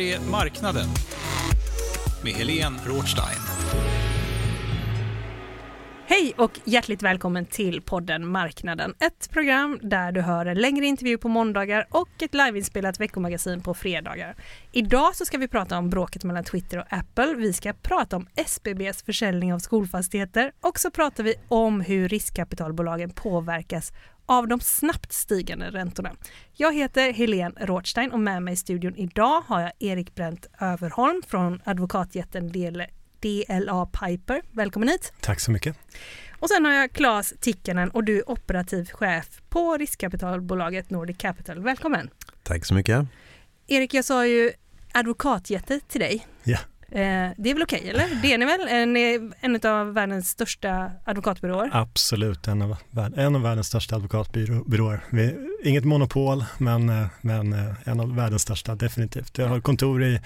Är Marknaden med Helene Rothstein. Hej och hjärtligt välkommen till podden Marknaden. Ett program där du hör en längre intervju på måndagar och ett liveinspelat veckomagasin på fredagar. Idag så ska vi prata om bråket mellan Twitter och Apple. Vi ska prata om SBBs försäljning av skolfastigheter och så pratar vi om hur riskkapitalbolagen påverkas av de snabbt stigande räntorna. Jag heter Helene Rothstein och med mig i studion idag har jag Erik Brent Överholm från advokatjätten DLA Piper. Välkommen hit! Tack så mycket. Och sen har jag Claes Tikkanen och du är operativ chef på riskkapitalbolaget Nordic Capital. Välkommen! Tack så mycket. Erik, jag sa ju advokatjätte till dig. Ja. Eh, det är väl okej, okay, eller? Det är ni väl? En, en av världens största advokatbyråer? Absolut, en av, en av världens största advokatbyråer. Vi, inget monopol, men, eh, men eh, en av världens största definitivt. Jag har kontor i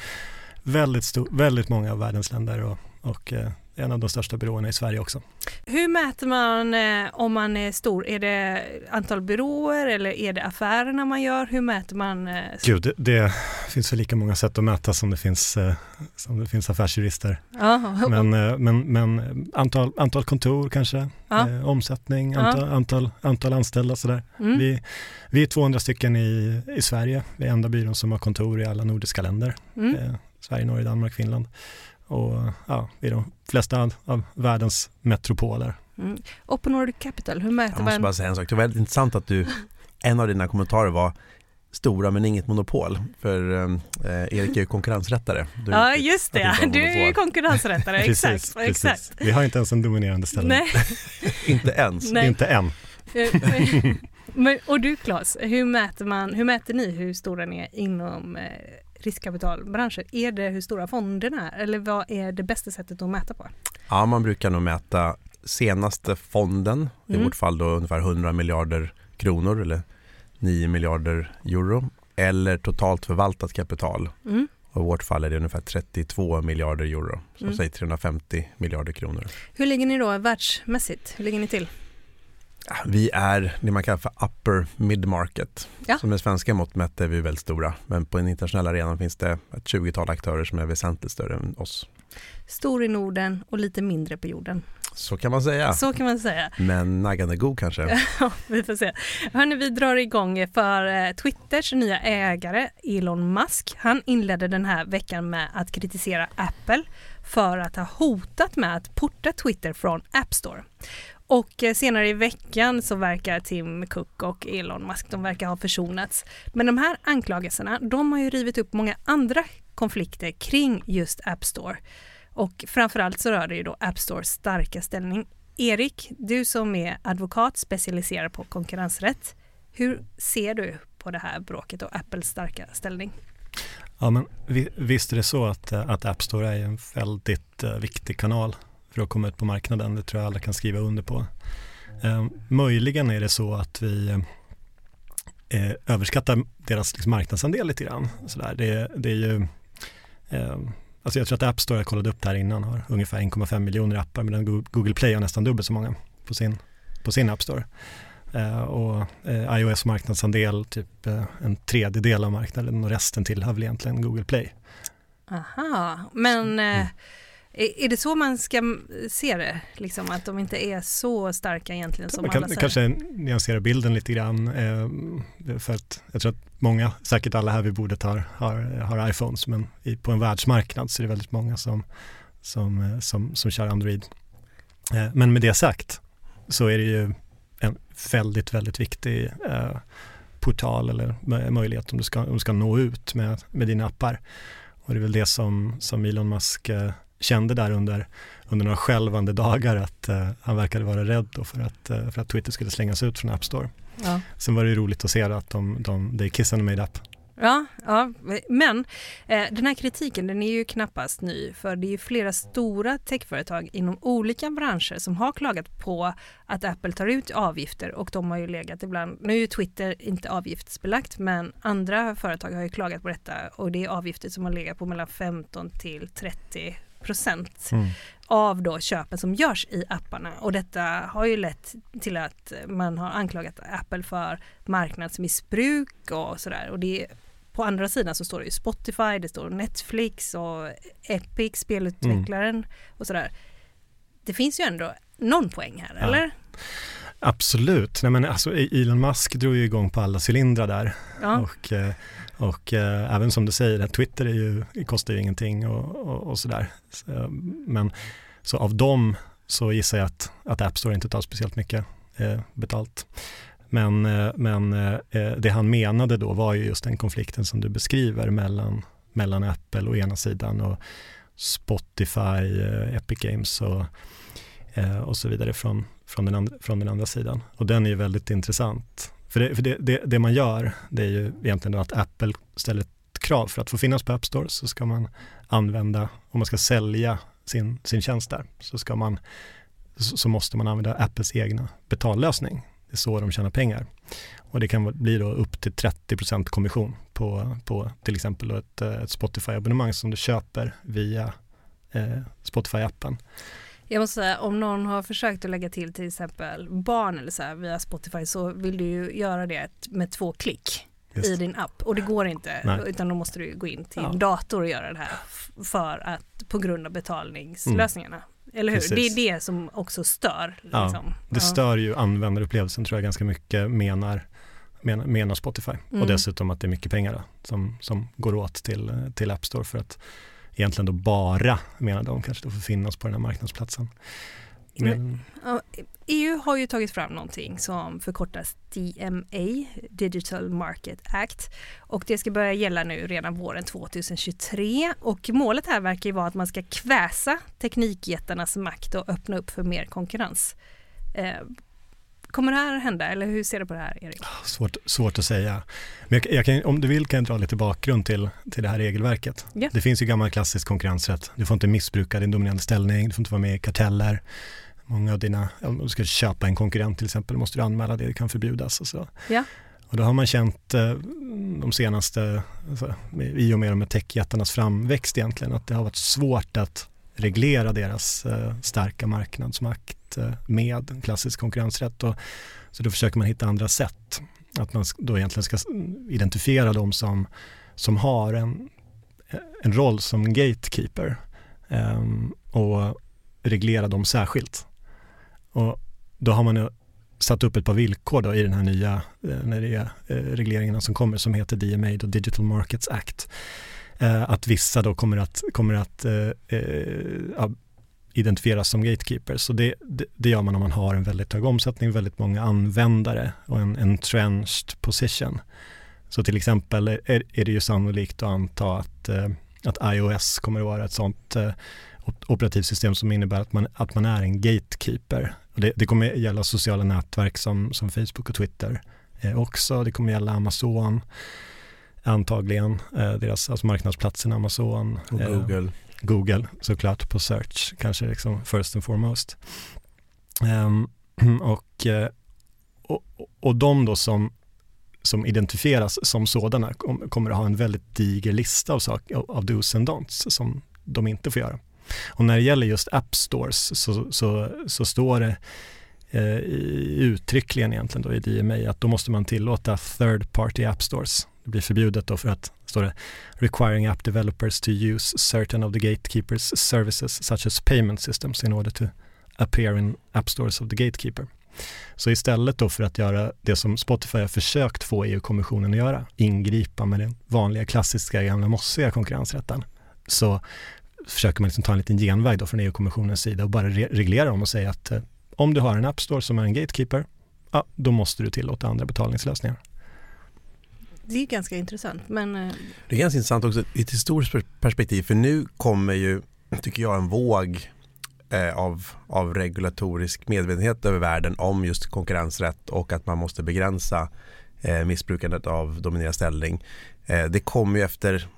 väldigt, stor, väldigt många av världens länder och, och eh, en av de största byråerna i Sverige också. Hur mäter man eh, om man är stor? Är det antal byråer eller är det affärerna man gör? Hur mäter man? Eh, Gud, det, det finns väl lika många sätt att mäta som det finns, eh, som det finns affärsjurister. Aha. Men, men, men antal, antal kontor kanske, Ja. eh, omsättning, antal, antal, antal anställda sådär. Mm. Vi, vi är 200 stycken i, i Sverige, vi är enda byrån som har kontor i alla nordiska länder. Mm. Eh, Sverige, Norge, Danmark, Finland. Och ja, är de flesta av, världens metropoler. Mm. Och på Nordic Capital, hur mäter Jag måste man? bara säga en sak. Det var väldigt intressant att du, en av dina kommentarer var stora men inget monopol. För eh, Erik är ju konkurrensrättare. Du Ja, just det. Du är ju konkurrensrättare. exakt, precis, exakt. Vi har inte ens en dominerande ställning. Nej. Inte ens. Nej. Inte än. Men, och du Claes, hur mäter, man, hur mäter ni hur stora ni är inom riskkapitalbranschen? Är det hur stora fonderna är eller vad är det bästa sättet att mäta på? Ja, man brukar nog mäta senaste fonden, i Mm. vårt fall då ungefär 100 miljarder kronor eller 9 miljarder euro. Eller totalt förvaltat kapital. Mm. Och I vårt fall är det ungefär 32 miljarder euro. Så Mm. säg 350 miljarder kronor. Hur ligger ni då världsmässigt? Hur ligger ni till? Vi är det man kallar för upper mid market. Ja. Som med svenska mått mätt är vi väldigt stora. Men på den internationella arenan finns det ett 20-tal aktörer som är väsentligt större än oss. Stor i Norden och lite mindre på jorden. Så kan man säga. Så kan man säga. Men naggande god kanske. Ja, vi får se. Hörrni, vi drar igång för eh, Twitters nya ägare Elon Musk. Han inledde den här veckan med att kritisera Apple för att ha hotat med att porta Twitter från App Store. Och eh, senare i veckan så verkar Tim Cook och Elon Musk, de verkar ha försonats. Men de här anklagelserna, de har ju rivit upp många andra konflikter kring just App Store. Och framförallt så rör det ju då App Stores starka ställning. Erik, du som är advokat specialiserad på konkurrensrätt. Hur ser du på det här bråket och Apples starka ställning? Ja, men visst är det så att, eh, att App Store är en väldigt eh, viktig kanal för att komma ut på marknaden. Det tror jag alla kan skriva under på. Eh, möjligen är det så att vi eh, överskattar deras liksom, marknadsandel lite grann. Det, det är ju, eh, alltså jag tror att App Store, jag kollade upp det här innan, har ungefär 1,5 miljoner appar medan Go- Google Play har nästan dubbelt så många på sin, på sin App Store. Eh, och eh, iOS marknadsandel typ en tredjedel av marknaden och resten tillhör väl egentligen Google Play. Aha, men eh, Är, det så man ska se det? Liksom att de inte är så starka egentligen som Man alla kan säger? kanske nyansera bilden lite grann. Eh, för att jag tror att många, säkert alla här vid bordet har, har, har iPhones, men i, på en världsmarknad så är det väldigt många som, som, eh, som, som kör Android. Eh, men med det sagt så är det ju en väldigt, väldigt viktig eh, portal eller mö- möjlighet om du ska, om du ska nå ut med, med dina appar. Och det är väl det som, som Elon Musk eh, kände där under, under några skälvande dagar att eh, han verkade vara rädd för, att, eh, för att Twitter skulle slängas ut från App Store. Ja. Sen var det ju roligt att se att de, de, they kiss and made up. Ja, ja, men eh, den här kritiken den är ju knappast ny för det är ju flera stora techföretag inom olika branscher som har klagat på att Apple tar ut avgifter och de har ju legat ibland, nu är ju Twitter inte avgiftsbelagt men andra företag har ju klagat på detta och det är avgifter som har legat på mellan 15 till 30 procent Mm. av då köpen som görs i apparna och detta har ju lett till att man har anklagat Apple för marknadsmissbruk och sådär och det på andra sidan så står det ju Spotify, det står Netflix och Epic, spelutvecklaren och sådär. Det finns ju ändå någon poäng här, Ja. eller? Absolut, Nej, men alltså, Elon Musk drog ju igång på alla cylindrar där. Ja. Och, eh, och eh, även som du säger, Twitter är ju, kostar ju ingenting och, och, och sådär. Så, men så av dem så gissar jag att, att App Store inte tar speciellt mycket eh, betalt. Men, eh, men eh, det han menade då var ju just den konflikten som du beskriver mellan, mellan Apple å ena sidan och Spotify, eh, Epic Games och, och så vidare från, från, den andra, från den andra sidan. Och den är ju väldigt intressant. För, det, för det, det, det man gör, det är ju egentligen då att Apple ställer ett krav för att få finnas på App Store så ska man använda, om man ska sälja sin, sin tjänst där, så, ska man, så, så måste man använda Apples egna betallösning. Det är så de tjänar pengar. Och det kan bli då upp till 30% kommission på, på till exempel ett, ett Spotify-abonnemang som du köper via eh, Spotify-appen. Jag måste säga, om någon har försökt att lägga till till exempel barn eller så här via Spotify så vill du ju göra det med två klick Just. i din app och det går inte Nej. utan då måste du gå in till Ja. din dator och göra det här för att på grund av betalningslösningarna. Eller hur? Mm. Precis. Det är det som också stör. Ja, Liksom. Det stör ju användarupplevelsen tror jag ganska mycket menar, menar, menar Spotify. Mm. Och dessutom att det är mycket pengar då, som, som går åt till, till App Store för att egentligen då bara, menar de, kanske då får finnas på den här marknadsplatsen. Men, Ja, EU har ju tagit fram någonting som förkortas DMA, Digital Market Act. Och det ska börja gälla nu redan våren 2023. Och målet här verkar ju vara att man ska kväsa teknikjättarnas makt och öppna upp för mer konkurrens. Eh, kommer det här hända eller hur ser du på det här Erik? svårt, svårt att säga. Men jag, jag kan, om du vill kan jag dra lite bakgrund till, till det här regelverket. Ja. Det finns ju gammal klassisk konkurrensrätt. Du får inte missbruka din dominerande ställning, du får inte vara med i karteller. Många av dina, om du ska köpa en konkurrent till exempel, måste du anmäla det, det kan förbjudas och så. Ja. Och då har man känt eh, de senaste, alltså, i och med de här techjättarnas framväxt egentligen, att det har varit svårt att reglera deras eh, starka marknadsmakt Eh, med klassisk konkurrensrätt. Och, så då försöker man hitta andra sätt. Att man då egentligen ska identifiera de som, som har en, en roll som gatekeeper ehm, och reglera dem särskilt. Och då har man satt upp ett par villkor då i den här nya eh, när det är, eh, regleringarna som kommer som heter DMA, då Digital Markets Act. Eh, att vissa då kommer att, kommer att eh, identifieras som gatekeepers. Så det, det, det gör man om man har en väldigt hög omsättning, väldigt många användare och en entrenched position. Så till exempel är, är det ju sannolikt att anta att, eh, att iOS kommer att vara ett sånt eh, op- operativsystem som innebär att man, att man är en gatekeeper. Och det, det kommer gälla sociala nätverk som, som Facebook och Twitter eh, också. Det kommer gälla Amazon antagligen, eh, deras alltså marknadsplatsen Amazon. Och eh, Google. Såklart på search, kanske liksom first and foremost. Um, och, eh, och, och de då som, som identifieras som sådana kom, kommer att ha en väldigt diger lista av, sak, av, dos and don'ts som de inte får göra. Och när det gäller just app stores så, så, så står det eh, uttryckligen egentligen då i DMA att då måste man tillåta third party app stores det blir förbjudet då för att, står det, requiring app developers to use certain of the gatekeepers services such as payment systems in order to appear in app stores of the gatekeeper. Så istället då för att göra det som Spotify har försökt få EU-kommissionen att göra, ingripa med den vanliga klassiska gamla mossiga konkurrensrätten, så försöker man liksom ta en liten genväg då från EU-kommissionens sida och bara re reglera dem och säga att eh, om du har en App Store som är en gatekeeper, ja, då måste du tillåta andra betalningslösningar. Det är ganska intressant. Men, eh, Det är ganska intressant också i ett historiskt perspektiv för nu kommer ju, tycker jag, en våg eh, av, av regulatorisk medvetenhet över världen om just konkurrensrätt och att man måste begränsa eh, missbrukandet av dominerande ställning. Eh, det kommer ju efter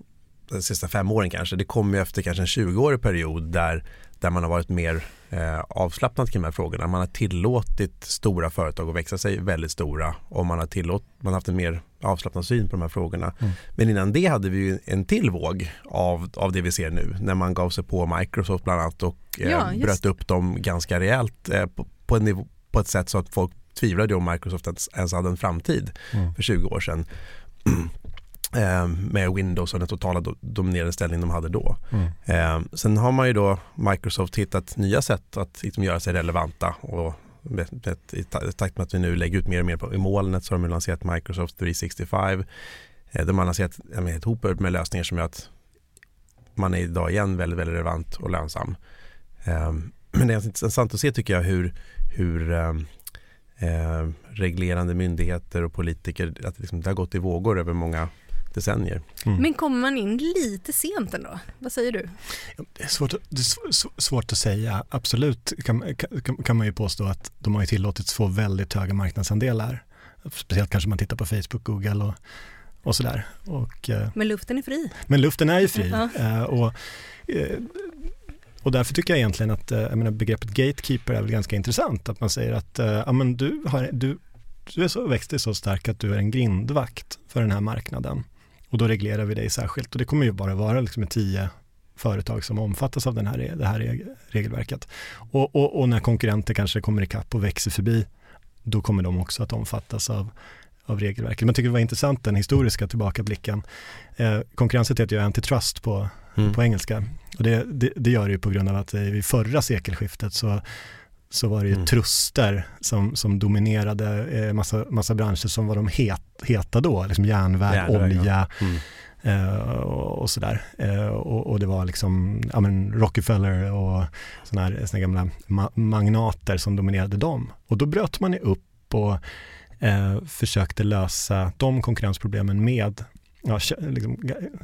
de sista fem åren kanske, det kommer ju efter kanske en 20-årig period där, där man har varit mer eh, avslappnad kring de här frågorna. Man har tillåtit stora företag att växa sig väldigt stora och man har, tillåt, man har haft en mer avslappnad syn på de här frågorna. Mm. Men innan det hade vi ju en till våg av, av det vi ser nu när man gav sig på Microsoft bland annat och eh, Ja, bröt upp dem ganska rejält eh, på, på, en nivå, på ett sätt så att folk tvivlade om Microsoft ens, ens hade en framtid Mm. för 20 år sedan. Eh, med Windows och den totala do- dominerande ställning de hade då. Mm. Eh, sen har man ju då Microsoft hittat nya sätt att liksom göra sig relevanta och i takt med att vi nu lägger ut mer och mer på, i molnet så har de lanserat Microsoft 365. Eh, de har lanserat ett hop med lösningar som gör att man är idag igen väldigt, väldigt relevant och lönsam. Ehm, men det är intressant att se tycker jag hur, hur eh, reglerande myndigheter och politiker, att liksom, det har gått i vågor över många decennier. Mm. men kommer man in lite sent ändå? Vad säger du? Det är, svårt, att- det är sv- sv- svårt att säga. Absolut kan, kan, kan man ju påstå att de har ju tillåtits få väldigt höga marknadsandelar. Speciellt kanske man tittar på Facebook, Google och, och sådär. Och, eh, Men luften är fri. men luften är ju fri. Eh, och, eh, och därför tycker jag egentligen att jag menar, begreppet gatekeeper är väl ganska intressant. Att man säger att ja, men du, har, du, du är så, växt dig så stark att du är en grindvakt för den här marknaden. Och då reglerar vi dig särskilt. Och det kommer ju bara vara liksom tio företag som omfattas av den här, det här reg- regelverket. Och, och, och när konkurrenter kanske kommer ikapp och växer förbi, då kommer de också att omfattas av, av regelverket. Men jag tycker det var intressant den historiska tillbakablicken. Eh, konkurrenset heter ju antitrust på, Mm. på engelska. Och det, det, det gör det ju på grund av att eh, vid förra sekelskiftet så, så var det ju Mm. truster som, som dominerade eh, massa, massa branscher som var de het, heta då, liksom järnväg, Järnväg, olja Mm. eh, och, och sådär. Eh, och, och det var liksom ja, men Rockefeller och sådana här, såna gamla ma- magnater som dominerade dem. Och då bröt man ju upp och eh, försökte lösa de konkurrensproblemen med ja, liksom,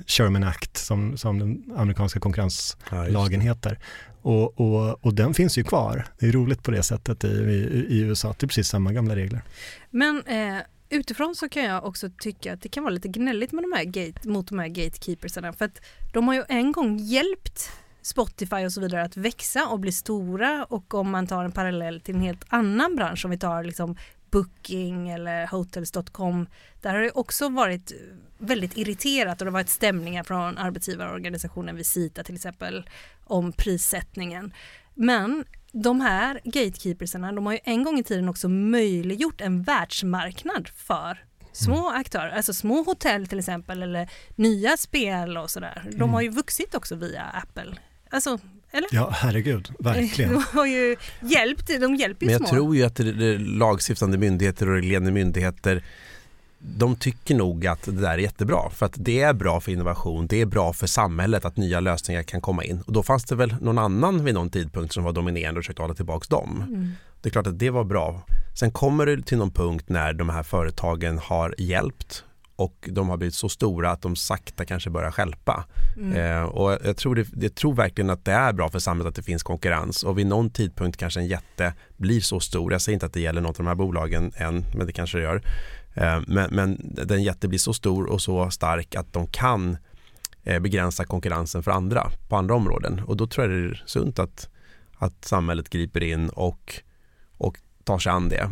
Sherman Act som, som den amerikanska konkurrenslagen Ja, heter. Och, och, och den finns ju kvar. Det är roligt på det sättet i, i, i USA. Det är precis samma gamla regler. Men eh, utifrån så kan jag också tycka att det kan vara lite gnälligt med de här gate, mot de här gatekeepersarna för att de har ju en gång hjälpt Spotify och så vidare att växa och bli stora och om man tar en parallell till en helt annan bransch om vi tar liksom Booking eller Hotels.com där har det också varit väldigt irriterat och det har varit stämningar från arbetsgivarorganisationen Visita till exempel om prissättningen. Men de här gatekeepersarna, de har ju en gång i tiden också möjliggjort en världsmarknad för små aktörer, alltså små hotell till exempel eller nya spel och sådär. De har ju vuxit också via Apple. Alltså, eller? Ja, herregud, verkligen. De har ju hjälpt, de hjälper ju Men jag små. tror ju att lagstiftande myndigheter och reglerande myndigheter de tycker nog att det där är jättebra för att det är bra för innovation, det är bra för samhället att nya lösningar kan komma in. Och då fanns det väl någon annan vid någon tidpunkt som var dominerande och försökte hålla tillbaka dem. Mm. Det är klart att det var bra. Sen kommer det till någon punkt när de här företagen har hjälpt och de har blivit så stora att de sakta kanske börjar skälpa. Mm. Eh, och jag tror, det, jag tror verkligen att det är bra för samhället att det finns konkurrens och vid någon tidpunkt kanske en jätte blir så stor. Jag säger inte att det gäller något av de här bolagen än, men det kanske det gör. Eh, men, men den jätte blir så stor och så stark att de kan eh, begränsa konkurrensen för andra på andra områden och då tror jag det är sunt att, att samhället griper in och, och tar sig an det.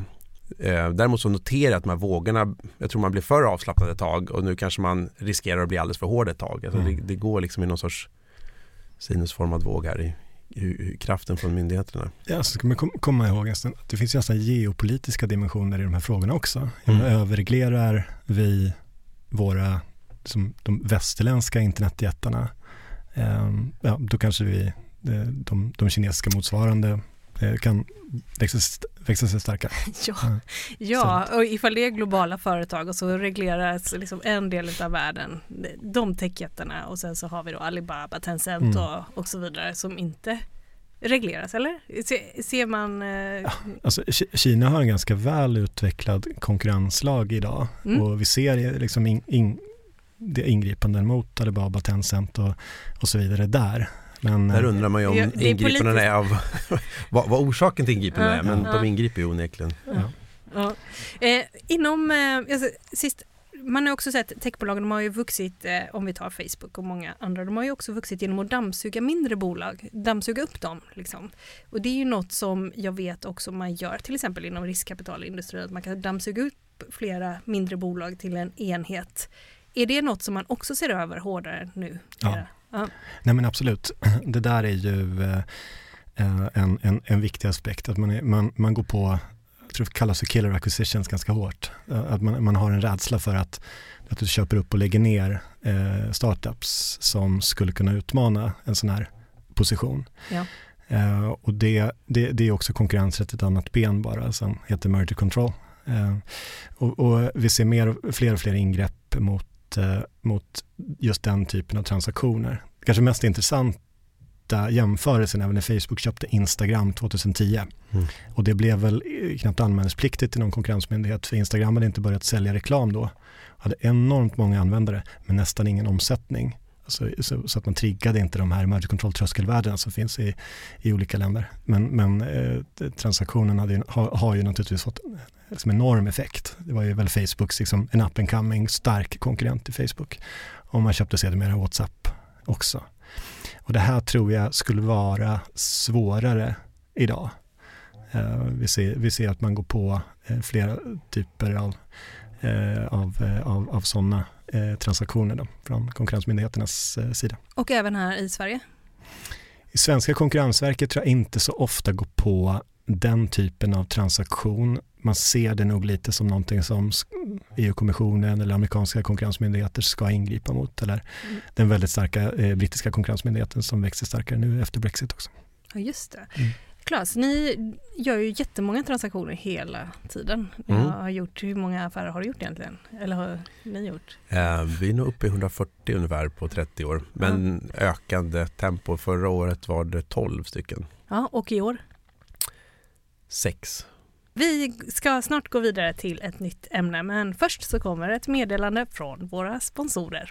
Eh, däremot så noterar jag att de här vågorna, jag tror man blir för avslappnad ett tag och nu kanske man riskerar att bli alldeles för hård ett tag. Alltså Mm. det, det går liksom i någon sorts sinusformad våg här i, i, i kraften från myndigheterna. Ja, så ska man kom, komma ihåg nästan att det finns ju nästan geopolitiska dimensioner i de här frågorna också. Mm. Överreglerar vi våra, som de västerländska internetjättarna, eh, ja, då kanske vi, eh, de, de kinesiska motsvarande kan växa, växa sig starka. Ja, ja, och ifall det är globala företag och så regleras liksom en del av världen, de techjättarna och sen så har vi då Alibaba, Tencent Mm. och, och så vidare som inte regleras, eller? Se, ser man... Eh, Alltså, Ki- Kina har en ganska väl utvecklad konkurrenslag idag Mm. och vi ser liksom in, in, det ingripanden mot Alibaba, Tencent och, och så vidare där. Men, Där eh, undrar man ju om Ja, det ingripandena är av vad, vad orsaken till ingripandena är, men Ja. de ingriper ju onekligen. ja. eh, inom, eh, alltså, sist, man har också sett techbolagen, de har ju vuxit, eh, om vi tar Facebook och många andra, de har ju också vuxit genom att dammsuga mindre bolag, dammsuga upp dem. Liksom. Och det är ju något som jag vet också man gör, till exempel inom riskkapitalindustrin, att man kan dammsuga upp flera mindre bolag till en enhet. Är det något som man också ser över hårdare nu? Ja. Ja. Nej men absolut, det där är ju eh, eh, en, en, en viktig aspekt. Att man, är, man, man går på, jag tror det kallas för killer acquisitions ganska hårt. Eh, Att man, man har en rädsla för att, att du köper upp och lägger ner eh, startups som skulle kunna utmana en sån här position. Ja. Eh, och det, det, det är också konkurrensrätt ett annat ben bara som heter merger control. Eh, och, och vi ser mer, fler och fler ingrepp mot, eh, mot just den typen av transaktioner. Kanske mest intressanta jämförelsen är när Facebook köpte Instagram 2010. Mm. Och det blev väl eh, knappt anmälningspliktigt till någon konkurrensmyndighet för Instagram hade inte börjat sälja reklam då. Hade enormt många användare men nästan ingen omsättning. Så, så, så att man triggade inte de här merge control tröskelvärdena som finns i, i olika länder. Men, men eh, transaktionen hade, ju- har, har ju naturligtvis fått en liksom enorm effekt. Det var ju väl Facebooks, liksom, en up and coming stark konkurrent till Facebook. Och man köpte sedermera WhatsApp också. Och det här tror jag skulle vara svårare idag. Eh, vi, ser, vi ser att man går på eh, flera typer av, eh, av, eh, av, av sådana eh, transaktioner då, från konkurrensmyndigheternas eh, sida. Och även här i Sverige? I svenska konkurrensverket tror jag inte så ofta går på den typen av transaktion. Man ser det nog lite som någonting som EU-kommissionen eller amerikanska konkurrensmyndigheter ska ingripa mot. Eller Mm. den väldigt starka eh, brittiska konkurrensmyndigheten som växer starkare nu efter Brexit också. Ja, just det. Mm. Klas, ni gör ju jättemånga transaktioner hela tiden. Mm. har gjort, hur många affärer har du gjort egentligen? Eller har ni gjort? Eh, vi är nog uppe i 140 ungefär på 30 år, men ökande tempo. Förra året var det 12 stycken. Ja, och i år? Sex. Vi ska snart gå vidare till ett nytt ämne, men först så kommer ett meddelande från våra sponsorer.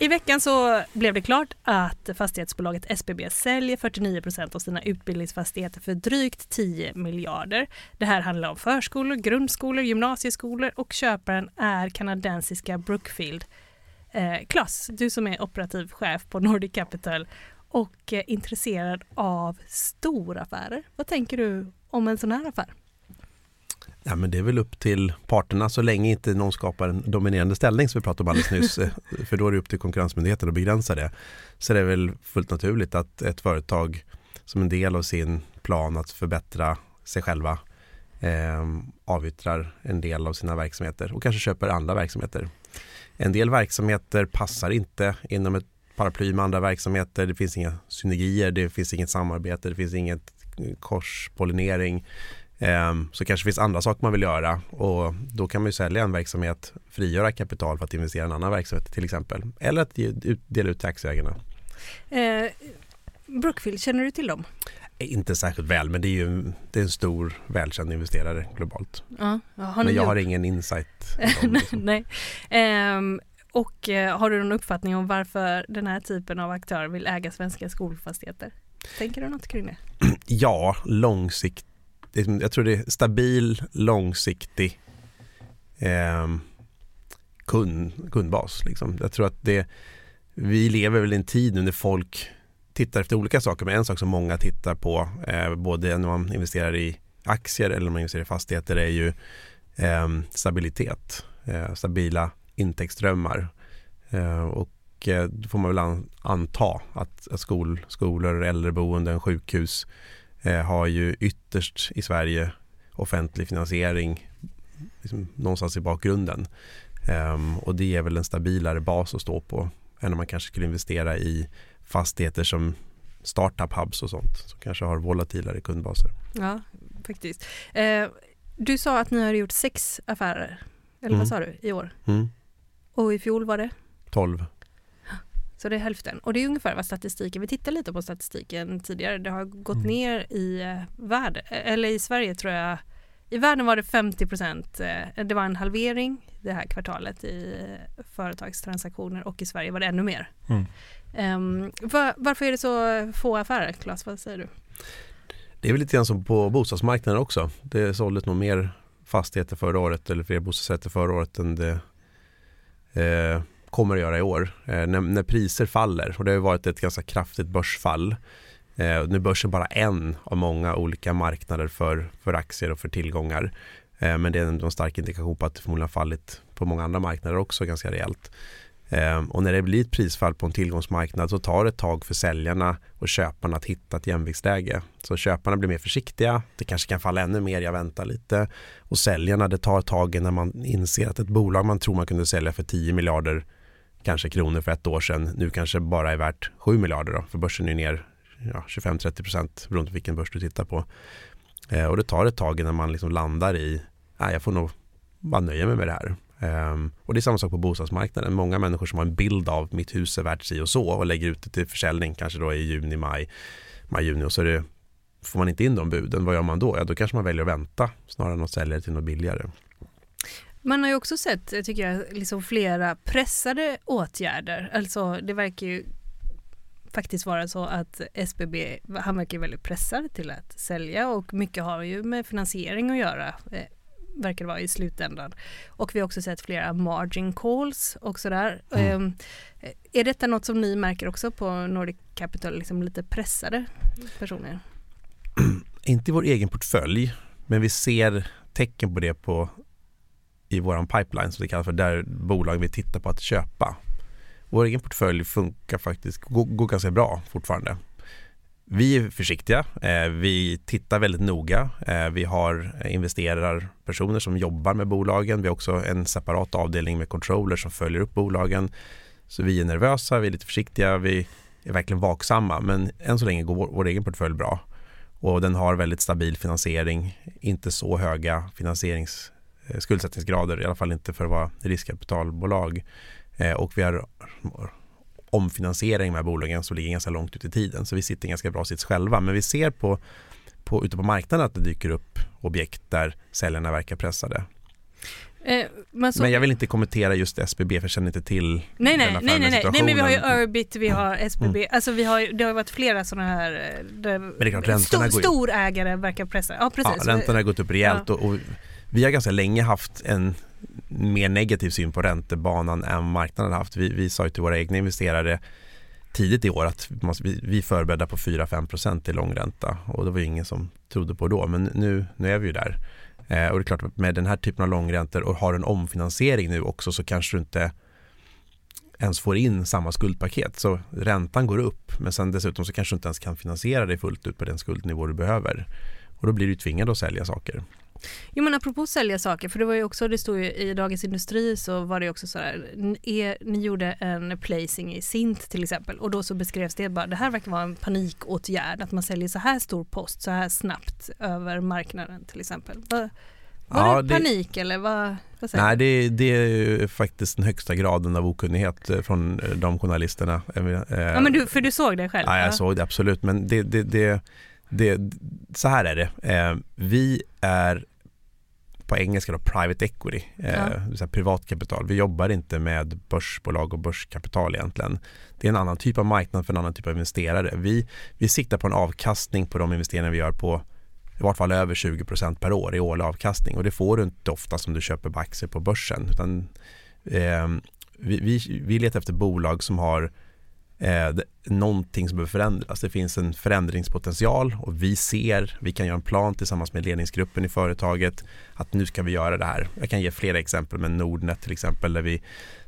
I veckan så blev det klart att fastighetsbolaget SBB säljer 49 procent av sina utbildningsfastigheter för drygt 10 miljarder. Det här handlar om förskolor, grundskolor, gymnasieskolor och köparen är kanadensiska Brookfield. Eh, Klas, du som är operativ chef på Nordic Capital och eh, intresserad av storaffärer. Vad tänker du om en sån här affär? Ja, men det är väl upp till parterna så länge inte någon skapar en dominerande ställning som vi pratade om alldeles nyss. För då är det upp till Konkurrensmyndigheten att begränsa det. Så det är väl fullt naturligt att ett företag som en del av sin plan att förbättra sig själva eh, avyttrar en del av sina verksamheter och kanske köper andra verksamheter. En del verksamheter passar inte inom ett paraply med andra verksamheter. Det finns inga synergier, det finns inget samarbete, det finns inget korspollinering. Ehm, så kanske det finns andra saker man vill göra och då kan man ju sälja en verksamhet, frigöra kapital för att investera i en annan verksamhet till exempel. Eller att dela ut till aktieägarna. Eh, Brookfield, känner du till dem? Eh, inte särskilt väl, men det är ju det är en stor välkänd investerare globalt. Ja, men jag gjort? har ingen insight. liksom. Nej. Um, och uh, har du någon uppfattning om varför den här typen av aktörer vill äga svenska skolfastigheter? Tänker du något kring det? Ja, långsiktigt jag tror det är stabil, långsiktig eh, kund, kundbas. Liksom. Jag tror att det, vi lever väl i en tid nu när folk tittar efter olika saker. Men en sak som många tittar på, eh, både när man investerar i aktier eller när man investerar i fastigheter, är ju eh, stabilitet. Eh, stabila intäktsströmmar. Eh, och eh, då får man väl an, anta att, att skol, skolor, äldreboenden, sjukhus eh, har ju ytterst i Sverige offentlig finansiering liksom, någonstans i bakgrunden. Um, och det är väl en stabilare bas att stå på än om man kanske skulle investera i fastigheter som startup hubs och sånt som kanske har volatilare kundbaser. Ja, faktiskt. Eh, du sa att ni har gjort sex affärer, eller mm. vad sa du, i år? Mm. Och i fjol var det? Tolv. Så det är hälften. Och det är ungefär vad statistiken, vi tittade lite på statistiken tidigare, det har gått mm. ner i eh, världen, eller i Sverige tror jag, i världen var det 50 procent, eh, det var en halvering det här kvartalet i eh, företagstransaktioner och i Sverige var det ännu mer. Mm. Um, var, varför är det så få affärer, Claes, vad säger du? Det är väl lite grann som på bostadsmarknaden också. Det såldes nog mer fastigheter förra året eller fler bostadsrätter förra året än det eh, kommer att göra i år. Eh, när, när, priser faller och det har varit ett ganska kraftigt börsfall. Eh, nu är börsen bara en av många olika marknader för, för aktier och för tillgångar. Eh, men det är en stark indikation på att det förmodligen har fallit på många andra marknader också ganska rejält. Eh, och när det blir ett prisfall på en tillgångsmarknad så tar det ett tag för säljarna och köparna att hitta ett jämviktsläge. Så köparna blir mer försiktiga, det kanske kan falla ännu mer, jag väntar lite. Och säljarna, det tar ett tag när man inser att ett bolag man tror man kunde sälja för 10 miljarder kanske kronor för ett år sedan nu kanske bara är värt 7 miljarder då, för börsen är ner ja, 25-30 procent beroende på vilken börs du tittar på. Eh, och det tar ett tag innan man liksom landar i, nej jag får nog bara nöja mig med det här. Um, och det är samma sak på bostadsmarknaden. Många människor som har en bild av mitt hus är värt si och så och lägger ut det till försäljning kanske då i juni, maj, maj, juni och så är det, får man inte in de buden, vad gör man då? Ja, då kanske man väljer att vänta snarare än att sälja det till något billigare. Man har ju också sett, tycker jag, liksom flera pressade åtgärder. Alltså det verkar ju faktiskt vara så att SBB, han verkar väldigt pressad till att sälja och mycket har ju med finansiering att göra eh, verkar det vara i slutändan. Och vi har också sett flera margin calls och sådär. Mm. Eh, är detta något som ni märker också på Nordic Capital, liksom lite pressade personer? Inte i vår egen portfölj, men vi ser tecken på det på i våran pipeline som det kallas för, där bolag vi tittar på att köpa. Vår egen portfölj funkar faktiskt, går, går ganska bra fortfarande. Vi är försiktiga, eh, vi tittar väldigt noga. Eh, vi har eh, investerarpersoner som jobbar med bolagen. Vi har också en separat avdelning med controller som följer upp bolagen. Så vi är nervösa, vi är lite försiktiga, vi är verkligen vaksamma. Men än så länge går vår, vår egen portfölj bra. Och den har väldigt stabil finansiering, inte så höga finansierings skuldsättningsgrader, i alla fall inte för att vara riskkapitalbolag. Eh, och vi har omfinansiering med bolagen som ligger ganska långt ut i tiden. Så vi sitter i ganska bra sits själva. Men vi ser på, på, ute på marknaden att det dyker upp objekt där säljarna verkar pressade. Eh, men, så, Men jag vill inte kommentera just SBB för jag känner inte till nej, nej, den affären nej, nej, nej, men vi har ju. Urbit, vi har SBB, Mm. alltså vi har, det har varit flera sådana här eh, där det är klart, räntorna går ju- storägare verkar pressa. Ja precis. Ja, räntorna har gått upp rejält och, och vi har ganska länge haft en mer negativ syn på räntebanan än marknaden har haft. Vi, vi sa ju till våra egna investerare tidigt i år att vi vi, förberedda på 4-5% i långränta och det var ju ingen som trodde på då men nu, nu är vi ju där. Eh, och det är klart med den här typen av långräntor och har en omfinansiering nu också så kanske du inte ens får in samma skuldpaket. Så räntan går upp men sen dessutom så kanske du inte ens kan finansiera dig fullt ut på den skuldnivå du behöver. Och då blir du tvingad att sälja saker. Jo men apropå sälja saker, för det var ju också, det stod ju i Dagens Industri så var det också så här, n- er, ni gjorde en placing i Sint till exempel och då så beskrevs det bara, det här verkar vara en panikåtgärd, att man säljer så här stor post så här snabbt över marknaden till exempel. Var, var Ja, det det- panik eller vad, vad säger Nej, det, det är ju faktiskt den högsta graden av okunnighet eh, från eh, de journalisterna. Eh, Ja men du, för du såg det själv? Ja, Ja. jag såg det absolut. Men det, det, det, det, så här är det. Vi är på engelska då private equity, eh, Ja. säga privatkapital. Vi jobbar inte med börsbolag och börskapital egentligen. Det är en annan typ av marknad för en annan typ av investerare. Vi, vi siktar på en avkastning på de investeringar vi gör på i vart fall över 20% per år i årlig avkastning och det får du inte ofta som du köper på aktier på börsen. Utan, eh, vi, vi, vi letar efter bolag som har eh, någonting som behöver förändras. Det finns en förändringspotential och vi ser, vi kan göra en plan tillsammans med ledningsgruppen i företaget att nu ska vi göra det här. Jag kan ge flera exempel med Nordnet till exempel där, vi,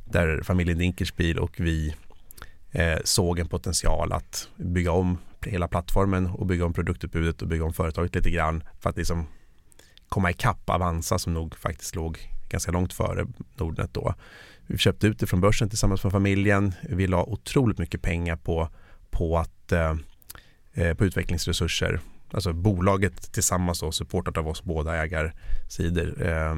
där familjen Dinkelspiel och vi eh, såg en potential att bygga om hela plattformen och bygga om produktutbudet och bygga om företaget lite grann för att liksom komma ikapp Avanza som nog faktiskt låg ganska långt före Nordnet då. Vi köpte ut det från börsen tillsammans med familjen. Vi la otroligt mycket pengar på, på, att, eh, eh på utvecklingsresurser. Alltså bolaget tillsammans då, supportat av oss båda ägarsidor, eh,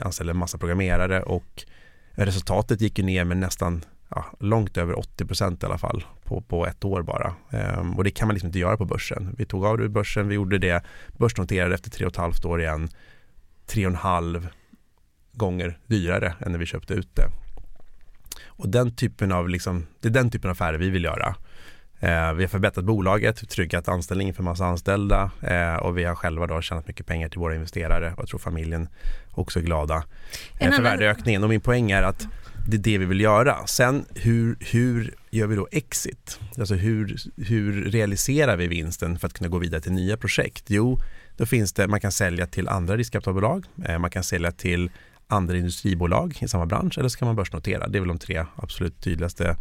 anställde en massa programmerare och resultatet gick ju ner med nästan ja, långt över 80 procent i alla fall på, på ett år bara. Ehm, och det kan man liksom inte göra på börsen. Vi tog av det ur börsen, vi gjorde det, börsnoterade efter tre och ett halvt år igen, tre och en halv gånger dyrare än när vi köpte ut det. Och den typen av, liksom, det är den typen av affärer vi vill göra. Eh, vi har förbättrat bolaget, tryggat anställningen för massa anställda eh, och vi har själva då tjänat mycket pengar till våra investerare och jag tror familjen också är glada eh, för värdeökningen. Och min poäng är att det är det vi vill göra. Sen hur, hur gör vi då exit? Alltså hur, hur realiserar vi vinsten för att kunna gå vidare till nya projekt? Jo, då finns det, man kan sälja till andra riskkapitalbolag, eh, man kan sälja till andra industribolag i samma bransch eller så kan man börsnotera. Det är väl de tre absolut tydligaste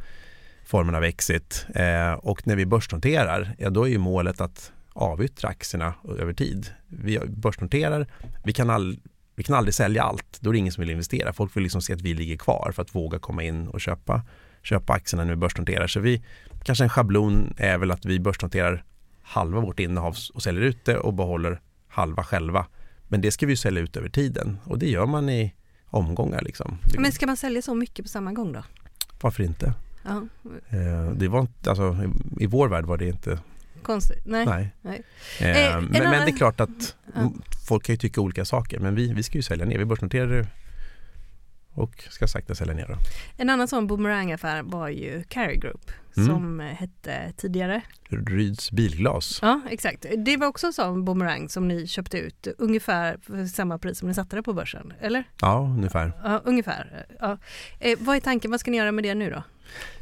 formerna av exit. Eh, och när vi börsnoterar, ja då är ju målet att avyttra aktierna över tid. Vi börsnoterar, vi kan, all, vi kan aldrig sälja allt. Då är det ingen som vill investera. Folk vill liksom se att vi ligger kvar för att våga komma in och köpa, köpa aktierna när vi börsnoterar. Så vi, kanske en schablon är väl att vi börsnoterar halva vårt innehav och säljer ut det och behåller halva själva. Men det ska vi ju sälja ut över tiden och det gör man i omgångar. Liksom. Men ska man sälja så mycket på samma gång då? Varför inte? Ja, Eh, det var inte, alltså, i, vår värld var det inte, konstigt. Nej. nej. nej. Eh, Eh, en men, men det annan- är klart att Ja. folk kan ju tycka olika saker men vi, vi ska ju sälja ner, vi börsnoterar det och ska sakta sälja ner. En annan sån boomerangaffär var ju Carry Group Mm. som eh, hette tidigare. Ryds bilglas. Ja, exakt. Det var också en sån boomerang som ni köpte ut ungefär för samma pris som ni satte det på börsen, eller? Ja, ungefär. Ja, ungefär. Ja. Eh, vad är tanken, vad ska ni göra med det nu då?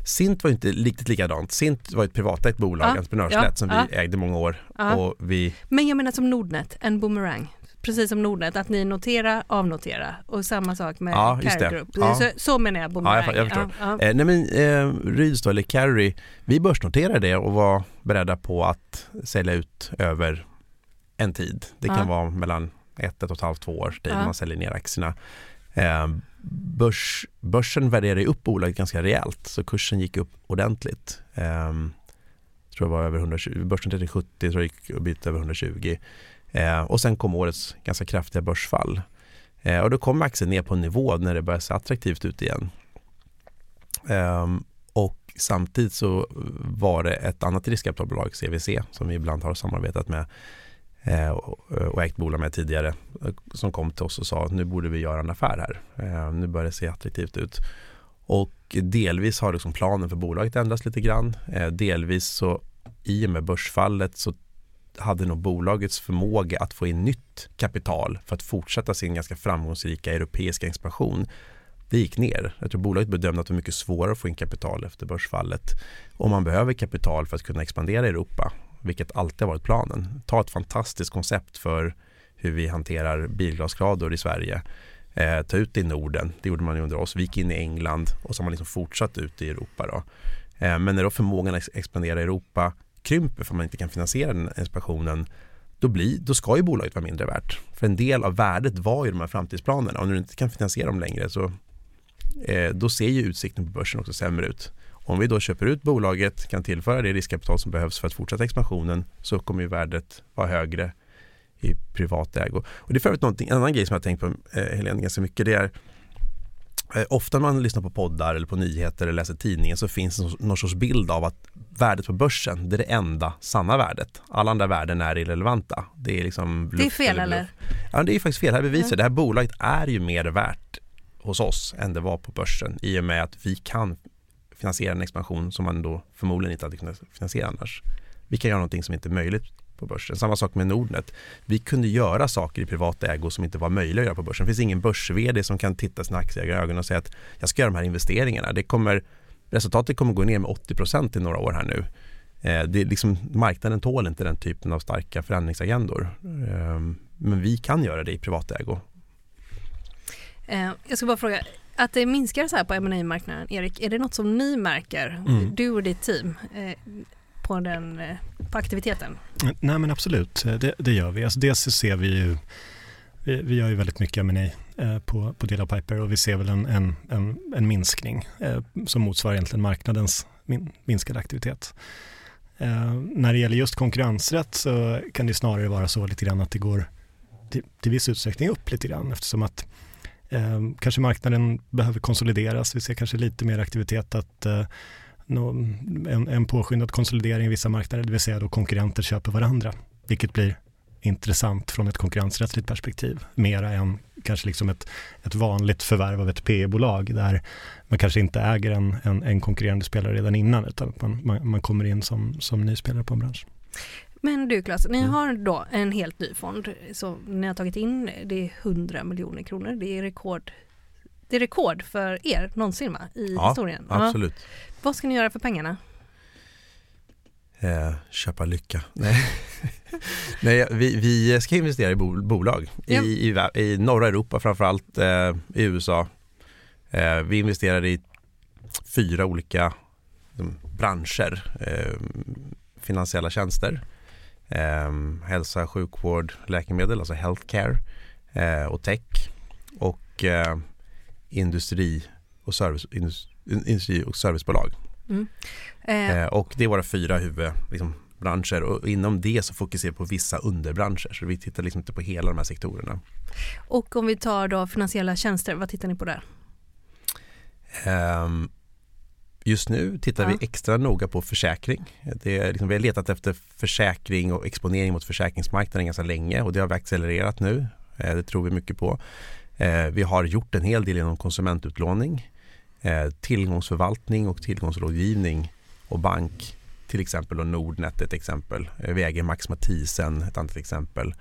Sint var inte riktigt likadant. Sint var ett privatägt bolag, Ja, entreprenörslett, ja, som ja. vi ägde många år. Ja. Och vi, Men jag menar som Nordnet, en boomerang. Precis som Nordnet, att ni notera, avnotera och samma sak med Ja, det. Group. Ja. Så, så menar jag boomerang. Ja, jag, jag. Ja, ja. Eh, nej men eh, Ryds då, eller Carry, vi börsnoterade det och var beredda på att sälja ut över en tid. Det kan Ja. vara mellan ett, ett och ett halvt, två års tid Ja. när man säljer ner aktierna. Eh, börs, börsen värderade upp bolaget ganska rejält så kursen gick upp ordentligt. Eh, tror jag var över 120, börsen till 70, tror jag gick en bit över 120. Eh, och sen kom årets ganska kraftiga börsfall. Eh, och då kom aktien ner på en nivå när det började se attraktivt ut igen. Eh, och samtidigt så var det ett annat riskkapitalbolag, CVC, som vi ibland har samarbetat med eh, och ägt bolag med tidigare som kom till oss och sa att nu borde vi göra en affär här. Eh, nu börjar det se attraktivt ut. Och delvis har liksom planen för bolaget ändrats lite grann. Eh, delvis så i och med börsfallet så hade nog bolagets förmåga att få in nytt kapital för att fortsätta sin ganska framgångsrika europeiska expansion det gick ner. Jag tror bolaget bedömde att det var mycket svårare att få in kapital efter börsfallet. Och man behöver kapital för att kunna expandera i Europa, vilket alltid har varit planen. Ta ett fantastiskt koncept för hur vi hanterar bilglasskador i Sverige. Eh, ta ut det i Norden, det gjorde man ju under oss. Vi gick in i England och så har man liksom fortsatt ut i Europa. Då. Eh, men när då förmågan att expandera i Europa krymper för man inte kan finansiera den expansionen då, blir, då ska ju bolaget vara mindre värt. För en del av värdet var ju de här framtidsplanerna och när du inte kan finansiera dem längre så eh, då ser ju utsikten på börsen också sämre ut. Om vi då köper ut bolaget, kan tillföra det riskkapital som behövs för att fortsätta expansionen så kommer ju värdet vara högre i privat ägo. Och det är för övrigt en annan grej som jag har tänkt på eh, Helene ganska mycket. Det är Ofta när man lyssnar på poddar eller på nyheter eller läser tidningen så finns det någon sorts bild av att värdet på börsen det är det enda sanna värdet. Alla andra värden är irrelevanta. Det är liksom Det är fel eller? eller? Ja, det är faktiskt fel. Här bevisar mm. det här bolaget är ju mer värt hos oss än det var på börsen i och med att vi kan finansiera en expansion som man då förmodligen inte hade kunnat finansiera annars. Vi kan göra någonting som inte är möjligt på börsen. Samma sak med Nordnet. Vi kunde göra saker i privat ägo som inte var möjliga att göra på börsen. Det finns ingen börs som kan titta sina aktieägare i ögonen och säga att jag ska göra de här investeringarna. Det kommer, resultatet kommer gå ner med 80% i några år här nu. Eh, det är liksom, marknaden tål inte den typen av starka förändringsagendor. Ehm, men vi kan göra det i privat ägo Eh, jag ska bara fråga, att det minskar så här på ma marknaden Erik, är det något som ni märker, mm. du och ditt team, eh, på, den, eh, på aktiviteten? Nej men absolut, eh, det, det gör vi. Alltså dels så ser vi ju, vi, vi gör ju väldigt mycket M&A eh, på, på del av Piper och vi ser väl en, en, en, en minskning som motsvarar egentligen marknadens min, minskade aktivitet. När det gäller just konkurrensrätt så kan det snarare vara så lite grann att det går till, till viss utsträckning upp lite grann eftersom att Eh, kanske marknaden behöver konsolideras. Vi ser kanske lite mer aktivitet att eh, en, en påskyndad konsolidering i vissa marknader, det vill säga då konkurrenter köper varandra, vilket blir intressant från ett konkurrensrättsligt perspektiv, mera än kanske liksom ett, ett vanligt förvärv av ett PE-bolag där man kanske inte äger en, en, en konkurrerande spelare redan innan, utan man, man, man kommer in som, som ny spelare på en bransch. Men du Klas, ni mm. har då en helt ny fond så ni har tagit in, det är 100 miljoner kronor. Det är rekord det är rekord för er någonsin va? i ja, historien. Absolut. Ja. Vad ska ni göra för pengarna? Eh, köpa lycka. Nej, Nej vi, vi, ska investera i bolag ja. i, i, i, norra Europa framförallt eh, i USA. Eh, vi investerar i fyra olika liksom, branscher. Eh, finansiella tjänster, eh, hälsa, sjukvård, läkemedel, alltså healthcare eh, och tech och eh, industri, och service, industri och servicebolag. Mm. Eh. eh. och det är våra fyra huvudbranscher liksom, och inom det så fokuserar vi på vissa underbranscher så vi tittar liksom inte på hela de här sektorerna. Och om vi tar då finansiella tjänster, vad tittar ni på där? Um, Just nu tittar ja. vi extra noga på försäkring. Det är liksom, vi har letat efter försäkring och exponering mot försäkringsmarknaden ganska länge och det har vi accelererat nu. Eh, det tror vi mycket på. Eh, vi har gjort en hel del inom konsumentutlåning, eh, tillgångsförvaltning och tillgångsrådgivning och bank. Till exempel och Nordnet ett exempel. Vi äger Max Mathisen ett annat exempel.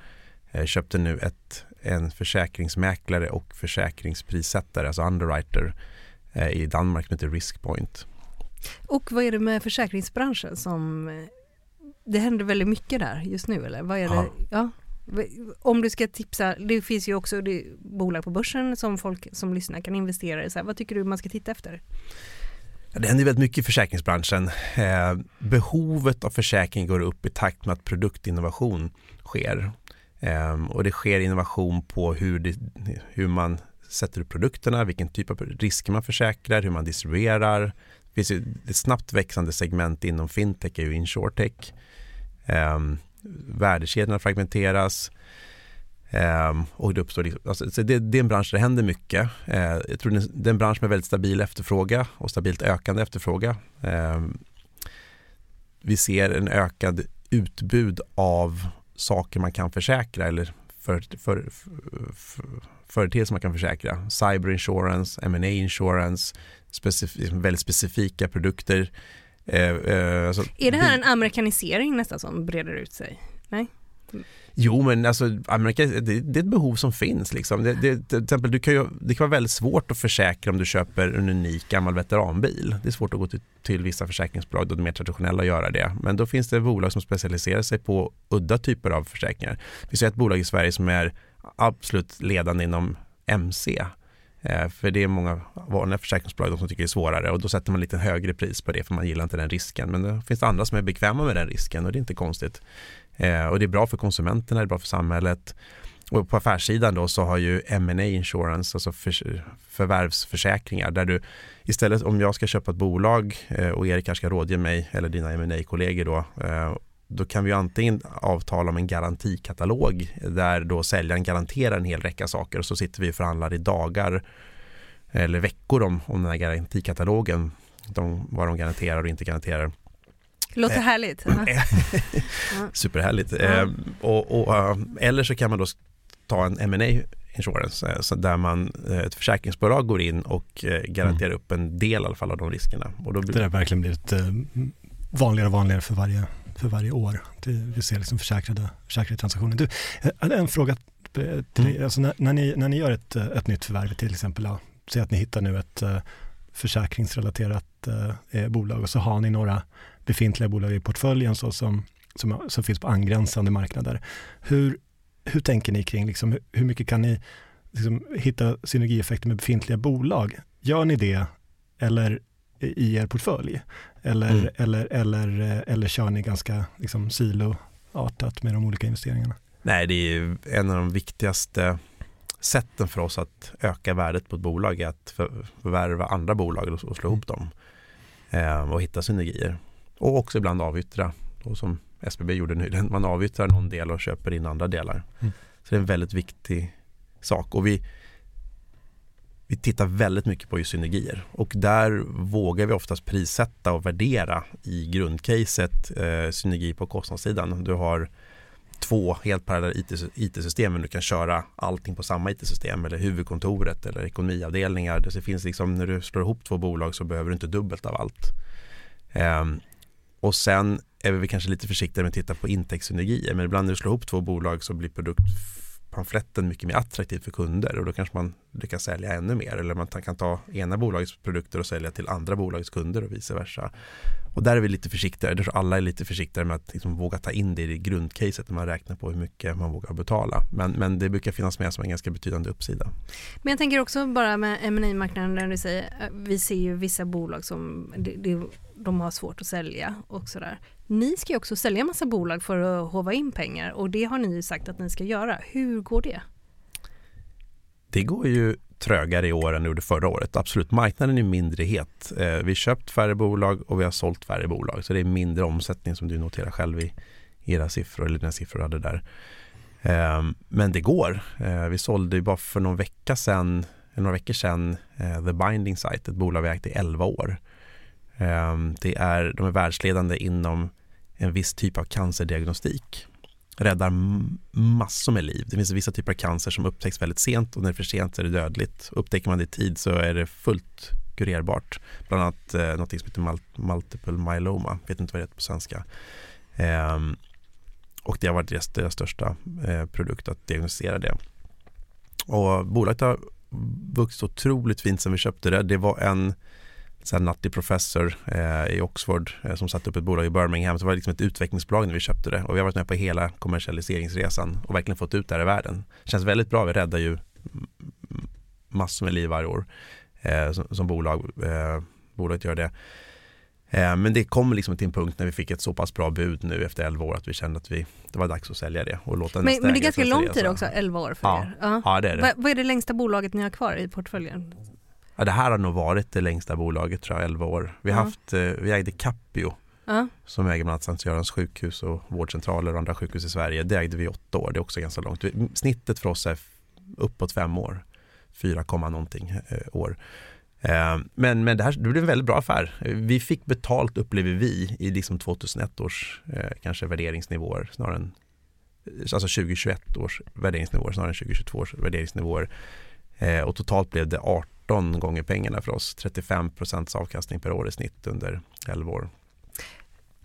Köpte nu ett, en försäkringsmäklare och försäkringsprissättare, alltså underwriter i Danmark som heter Riskpoint. Och vad är det med försäkringsbranschen som eh, det händer väldigt mycket där just nu eller? Vad är det? Ja. Om du ska tipsa, det finns ju också det, bolag på börsen som folk som lyssnar kan investera i. Så här, vad tycker du man ska titta efter? Det händer väldigt mycket i försäkringsbranschen. Eh, behovet av försäkring går upp i takt med att produktinnovation sker. Eh, och det sker innovation på hur, det, hur man sätter upp produkterna, vilken typ av risker man försäkrar, hur man distribuerar, det finns ett snabbt växande segment inom fintech är ju insurtech. Um, värdekedjorna fragmenteras. Eh, och det, uppstår liksom, alltså, så det, det är en bransch där det händer mycket. Eh, jag tror det är, en, bransch med väldigt stabil efterfråga och stabilt ökande efterfråga. Eh, vi ser en ökad utbud av saker man kan försäkra eller för, för, för, företeelser man kan försäkra. Cyber insurance, M&A insurance, specif väldigt specifika produkter. Eh, eh, alltså, är det här en amerikanisering nästan som breder ut sig? Nej? Jo, men alltså, Amerika, det, det, är ett behov som finns. Liksom. Det, det, till exempel, du kan ju, det kan vara väldigt svårt att försäkra om du köper en unik gammal veteranbil. Det är svårt att gå till, till vissa försäkringsbolag, då det mer traditionella att göra det. Men då finns det bolag som specialiserar sig på udda typer av försäkringar. Vi ser ett bolag i Sverige som är absolut ledande inom MC. Eh, för det är många vanliga försäkringsbolag som tycker det är svårare och då sätter man lite högre pris på det för man gillar inte den risken. Men det finns andra som är bekväma med den risken och det är inte konstigt. Eh, och det är bra för konsumenterna, det är bra för samhället. Och på affärssidan då så har ju M&A insurance, alltså för, förvärvsförsäkringar där du istället om jag ska köpa ett bolag eh, och Erik kanske ska rådge mig eller dina M&A kollegor då då kan vi antingen avtala om en garantikatalog där då säljaren garanterar en hel räcka saker och så sitter vi och förhandlar i dagar eller veckor om, om den här garantikatalogen, de, vad de garanterar och inte garanterar. Låter eh, härligt. Superhärligt. Eh, och, och, eh, eller så kan man då ta en M&A insurance eh, så där man, eh, ett försäkringsbolag går in och garanterar mm. upp en del i alla fall av de riskerna. Och då blir... Det har verkligen blivit vanligare och vanligare för varje, för varje år. Vi ser liksom försäkrade, försäkrade transaktioner. Du, en fråga till mm. alltså när, när, ni, när ni gör ett, ett nytt förvärv till exempel, ja, säg att ni hittar nu ett försäkringsrelaterat eh, bolag och så har ni några befintliga bolag i portföljen så som, som, som finns på angränsande marknader. Hur, hur tänker ni kring, liksom, hur, hur mycket kan ni liksom, hitta synergieffekter med befintliga bolag? Gör ni det eller i er portfölj? Eller, mm. eller, eller, eller kör ni ganska liksom, siloartat med de olika investeringarna? Nej, det är en av de viktigaste sätten för oss att öka värdet på ett bolag är att förvärva andra bolag och slå ihop dem eh, och hitta synergier. Och också ibland avyttra, och som SBB gjorde nyligen. Man avyttrar någon del och köper in andra delar. Mm. Så det är en väldigt viktig sak. Och vi, vi tittar väldigt mycket på just synergier och där vågar vi oftast prissätta och värdera i grundcaset eh, synergi på kostnadssidan. Du har två helt parallella IT-system men du kan köra allting på samma IT-system eller huvudkontoret eller ekonomiavdelningar. Det finns liksom, när du slår ihop två bolag så behöver du inte dubbelt av allt. Eh, och sen är vi kanske lite försiktiga med att titta på intäktssynergier men ibland när du slår ihop två bolag så blir produkt pamfletten mycket mer attraktiv för kunder och då kanske man lyckas sälja ännu mer eller man kan ta ena bolagets produkter och sälja till andra bolagets kunder och vice versa. Och där är vi lite försiktigare. Jag tror alla är lite försiktigare med att liksom våga ta in det i grundcaset när man räknar på hur mycket man vågar betala. Men, men det brukar finnas med som en ganska betydande uppsida. Men jag tänker också bara med ma marknaden där du säger, eh, vi ser ju vissa bolag som det, det, de har svårt att sälja och sådär. Ni ska ju också sälja massa bolag för att hova in pengar och det har ni ju sagt att ni ska göra. Hur går det? Det går ju trögare i år än det gjorde förra året. Absolut, marknaden är mindre het. Eh, vi har köpt färre bolag och vi har sålt färre bolag. Så det är mindre omsättning som du noterar själv i era siffror, eller dina siffror hade där. Ehm, men det går. Eh, vi sålde ju bara för någon vecka sedan, några veckor sedan eh, The Binding Site, ett bolag vi ägt i 11 år. Ehm, det är, de är världsledande inom en viss typ av cancerdiagnostik räddar massor med liv. Det finns vissa typer av cancer som upptäcks väldigt sent och när det är för sent så är det dödligt. Upptäcker man det i tid så är det fullt kurerbart. Bland annat eh, något som heter multiple myeloma, vet inte vad det heter på svenska. Eh, och det har varit deras, deras största eh, produkt att diagnostisera det. Och bolaget har vuxit otroligt fint sedan vi köpte det. Det var en en nattig professor eh, i Oxford eh, som satte upp ett bolag i Birmingham. Så det var liksom ett utvecklingsbolag när vi köpte det och vi har varit med på hela kommersialiseringsresan och verkligen fått ut det här i världen. Det känns väldigt bra, vi räddar ju massor med liv varje år eh, som, som, bolag. Eh, bolaget gör det. Eh, men det kom liksom till en punkt när vi fick ett så pass bra bud nu efter 11 år att vi kände att vi, det var dags att sälja det och låta Men, men det är ganska lång tid också, 11 år för ja. er. Ja. ja, det är det. Va, vad är det längsta bolaget ni har kvar i portföljen? Ja, det här har nog varit det längsta bolaget tror jag, 11 år. Vi, har haft, eh, vi ägde Capio som äger bland annat Sankt Görans sjukhus och vårdcentraler och andra sjukhus i Sverige. Det ägde vi i åtta år, det är också ganska långt. Snittet för oss är uppåt fem år, 4, komma någonting eh, år. Eh, Men, men det här det blev en väldigt bra affär. Vi fick betalt upplever vi i liksom 2001 års kanske värderingsnivåer snarare än alltså 2021 års värderingsnivåer snarare än 2022 års värderingsnivåer. Och totalt blev det 18 gånger pengarna för oss. 35 procents avkastning per år i snitt under 11 år.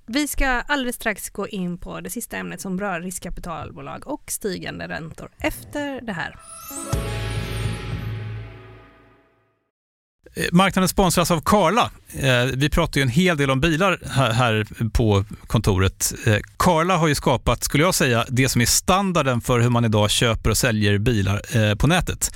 Vi ska alldeles strax gå in på det sista ämnet som rör riskkapitalbolag och stigande räntor efter det här. Eh, Marknaden sponsras av Karla. Eh, Vi pratar ju en hel del om bilar här- på kontoret. Eh, Karla har ju skapat, skulle jag säga, det som är standarden för hur man idag köper och säljer bilar eh, på nätet.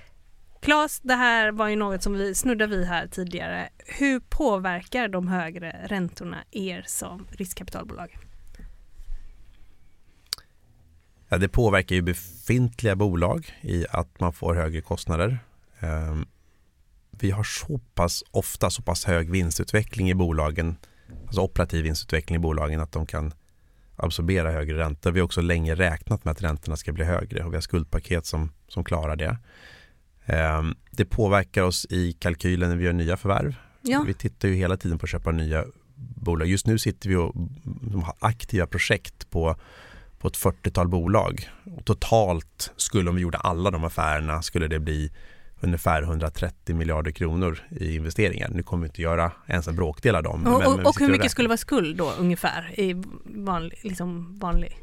Claes, det här var ju något som vi snuddade vid här tidigare. Hur påverkar de högre räntorna er som riskkapitalbolag? Ja, det påverkar ju befintliga bolag i att man får högre kostnader. Ehm, vi har så pass ofta så pass hög vinstutveckling i bolagen, alltså operativ vinstutveckling i bolagen att de kan absorbera högre räntor. Vi har också länge räknat med att räntorna ska bli högre och vi har skuldpaket som, som klarar det. Ehm, Det påverkar oss i kalkylen när vi gör nya förvärv. Ja. Vi tittar ju hela tiden på att köpa nya bolag. Just nu sitter vi och har aktiva projekt på, på ett 40-tal bolag. Och totalt skulle om vi gjorde alla de affärerna skulle det bli ungefär 130 miljarder kronor i investeringar. Nu kommer vi inte göra ens en bråkdel av dem. Och, men- men och, och sitter hur mycket skulle vara skuld då ungefär i vanlig, liksom vanlig?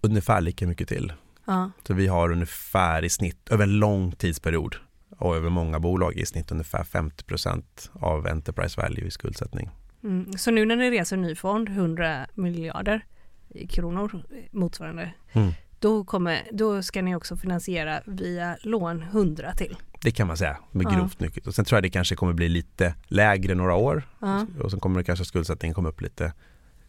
Ungefär lika mycket till. Ja. Så vi har ungefär i snitt över en lång tidsperiod och över många bolag i snitt ungefär 50% av Enterprise Value i skuldsättning. Mm. Så nu när ni reser ny fond, 100 miljarder kronor motsvarande, Mm. då, kommer, då ska ni också finansiera via lån 100 till. Det kan man säga med Ja. grovt nyckel. Och sen tror jag det kanske kommer bli lite lägre några år Ja. och sen kommer det kanske skuldsättningen komma upp lite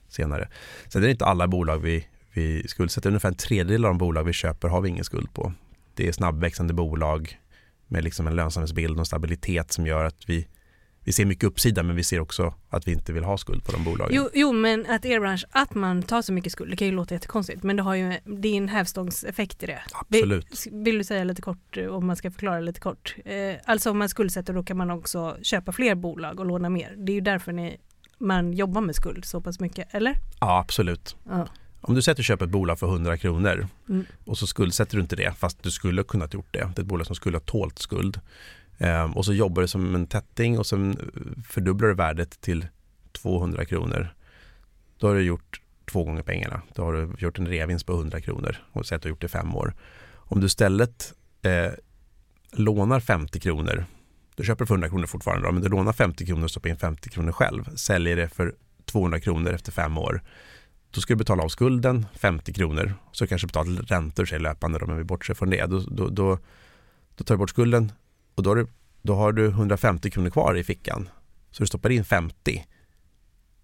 senare. Sen är det inte alla bolag vi, vi skuldsätter. Ungefär en tredjedel av de bolag vi köper har vi ingen skuld på. Det är snabbväxande bolag med liksom en lönsamhetsbild och stabilitet som gör att vi, vi ser mycket uppsida men vi ser också att vi inte vill ha skuld på de bolagen. Jo, jo, men att er bransch, att man tar så mycket skuld, det kan ju låta jättekonstigt, men det har ju, det är en hävstångseffekt i det. Absolut. Vill, vill du säga lite kort, eh, om man ska förklara lite kort? Eh, alltså om man skuldsätter då kan man också köpa fler bolag och låna mer. Det är ju därför ni, man jobbar med skuld så pass mycket, eller? Ja, absolut. Ja. Om du säger att du köper ett bolag för 100 kronor Mm. och så skuldsätter du inte det fast du skulle ha kunnat gjort det. Det är ett bolag som skulle ha tålt skuld. Ehm, och så jobbar du som en tätting och sen eh, fördubblar du värdet till 200 kronor. Då har du gjort två gånger pengarna. Då har du gjort en reavinst på 100 kronor och säg att du har gjort det i fem år. Om du istället eh, lånar 50 kronor, du köper för 100 kronor fortfarande, då, men du lånar 50 kronor och stoppar in 50 kronor själv, säljer det för 200 kronor efter fem år. Då ska du betala av skulden, 50 kronor, så kanske betala räntor sig löpande om men vi bortser från det. Då, då, då, då tar du bort skulden och då har, du, då har du 150 kronor kvar i fickan. Så du stoppar in 50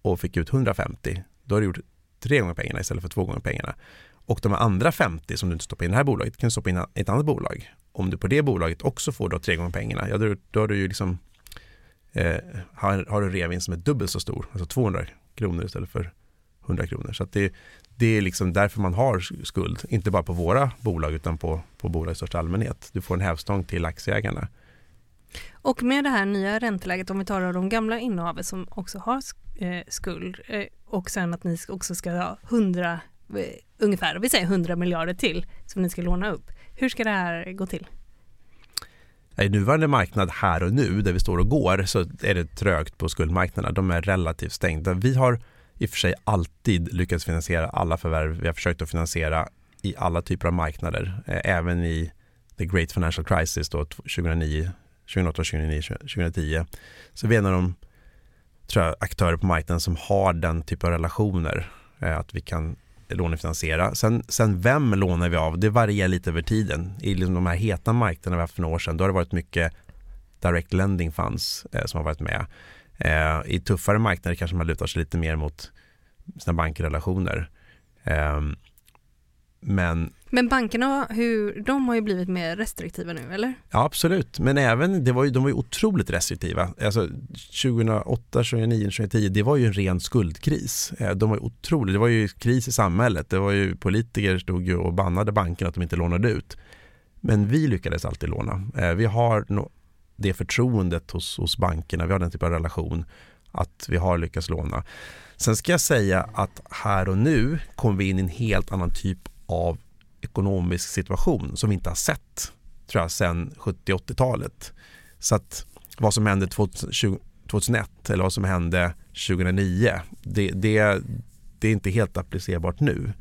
och fick ut 150. Då har du gjort tre gånger pengarna istället för två gånger pengarna. Och de andra 50 som du inte stoppar in i det här bolaget kan du stoppa in i ett annat bolag. om du på det bolaget också får då tre gånger pengarna, ja då, då har du ju liksom eh, har, har du reavinst som är dubbelt så stor, alltså 200 kronor istället för 100 kronor. Så det, det är liksom därför man har skuld, inte bara på våra bolag utan på, på bolag i största allmänhet. Du får en hävstång till aktieägarna. Och med det här nya ränteläget, om vi tar de gamla innehavet som också har eh, skuld eh, och sen att ni också ska ha 100, eh, ungefär, vi säger 100 miljarder till som ni ska låna upp. Hur ska det här gå till? I nuvarande marknad här och nu där vi står och går så är det trögt på skuldmarknaderna. De är relativt stängda. Vi har i och för sig alltid lyckats finansiera alla förvärv vi har försökt att finansiera i alla typer av marknader. Eh, även i the great financial crisis då 2009 2008, 2009, 2010. Så vi är en av de tror jag, aktörer på marknaden som har den typen av relationer. Eh, att vi kan lånefinansiera. Sen, sen vem lånar vi av? Det varierar lite över tiden. I liksom de här heta marknaderna vi haft för några år sedan, då har det varit mycket direct lending funds eh, som har varit med. Eh, I tuffare marknader kanske man lutar sig lite mer mot sina bankrelationer. Eh, men men bankerna, hur, de har ju blivit mer restriktiva nu, eller? Ja, absolut. Men även, det var ju, de var ju otroligt restriktiva. Alltså 2008, 2009, 2010, det var ju en ren skuldkris. Eh, de var ju otroligt, det var ju kris i samhället. Det var ju politiker stod ju och bannade bankerna att de inte lånade ut. Men vi lyckades alltid låna. Eh, vi har det förtroendet hos, hos bankerna, vi har den typen av relation att vi har lyckats låna. Sen ska jag säga att här och nu kommer vi in i en helt annan typ av ekonomisk situation som vi inte har sett tror jag sen 70-80-talet. Så att vad som hände 2001 eller vad som hände 2009 det, det, det är inte helt applicerbart nu.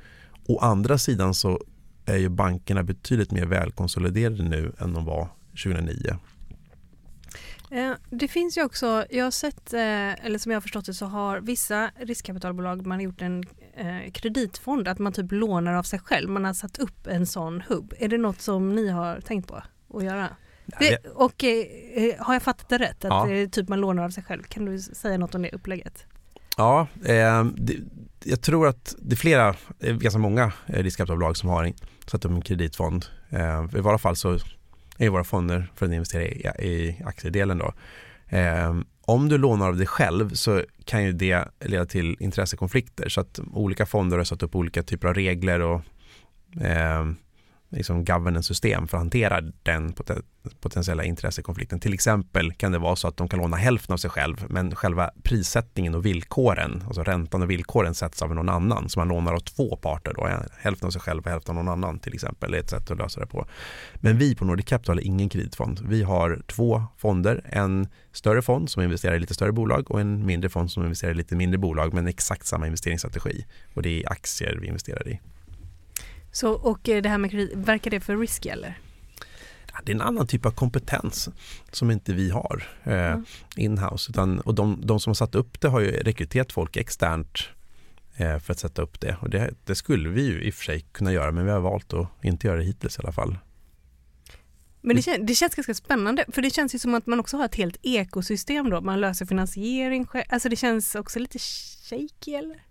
Å andra sidan så är ju bankerna betydligt mer välkonsoliderade nu än de var 2009. Eh, det finns ju också, jag har sett, eh, eller som jag har förstått det så har vissa riskkapitalbolag, man har gjort en eh, kreditfond, att man typ lånar av sig själv. Man har satt upp en sån hubb. Är det något som ni har tänkt på att göra? Det, och har jag fattat det rätt? Att ja. typ man lånar av sig själv? Kan du säga något om det upplägget? Ja, eh, det, jag tror att det är flera, ganska många riskkapitalbolag som har satt upp en kreditfond. Eh, I varje fall så i våra fonder för att investera i, i aktiedelen. Då. Eh, om du lånar av dig själv så kan ju det leda till intressekonflikter så att olika fonder har satt upp olika typer av regler och eh, liksom governance-system för att hantera den potentiella intressekonflikten. Till exempel kan det vara så att de kan låna hälften av sig själv men själva prissättningen och villkoren, alltså räntan och villkoren sätts av någon annan. Så man lånar av två parter då, hälften av sig själv och hälften av någon annan till exempel. Det är ett sätt att lösa det på. Men vi på Nordic Capital har ingen kreditfond. Vi har två fonder, en större fond som investerar i lite större bolag och en mindre fond som investerar i lite mindre bolag men exakt samma investeringsstrategi. Och det är aktier vi investerar i. Så, och eh, det här med kredit, verkar det för risky eller? det är en annan typ av kompetens som inte vi har eh, mm. inhouse. Utan, och de, de, som har satt upp det har ju rekryterat folk externt eh, för att sätta upp det. Och det, det, skulle vi ju i och för sig kunna göra men vi har valt att inte göra det hittills i alla fall. Men det, kän, det känns ganska spännande för det känns ju som att man också har ett helt ekosystem då. Man löser finansiering själv. Alltså det känns också lite shaky eller?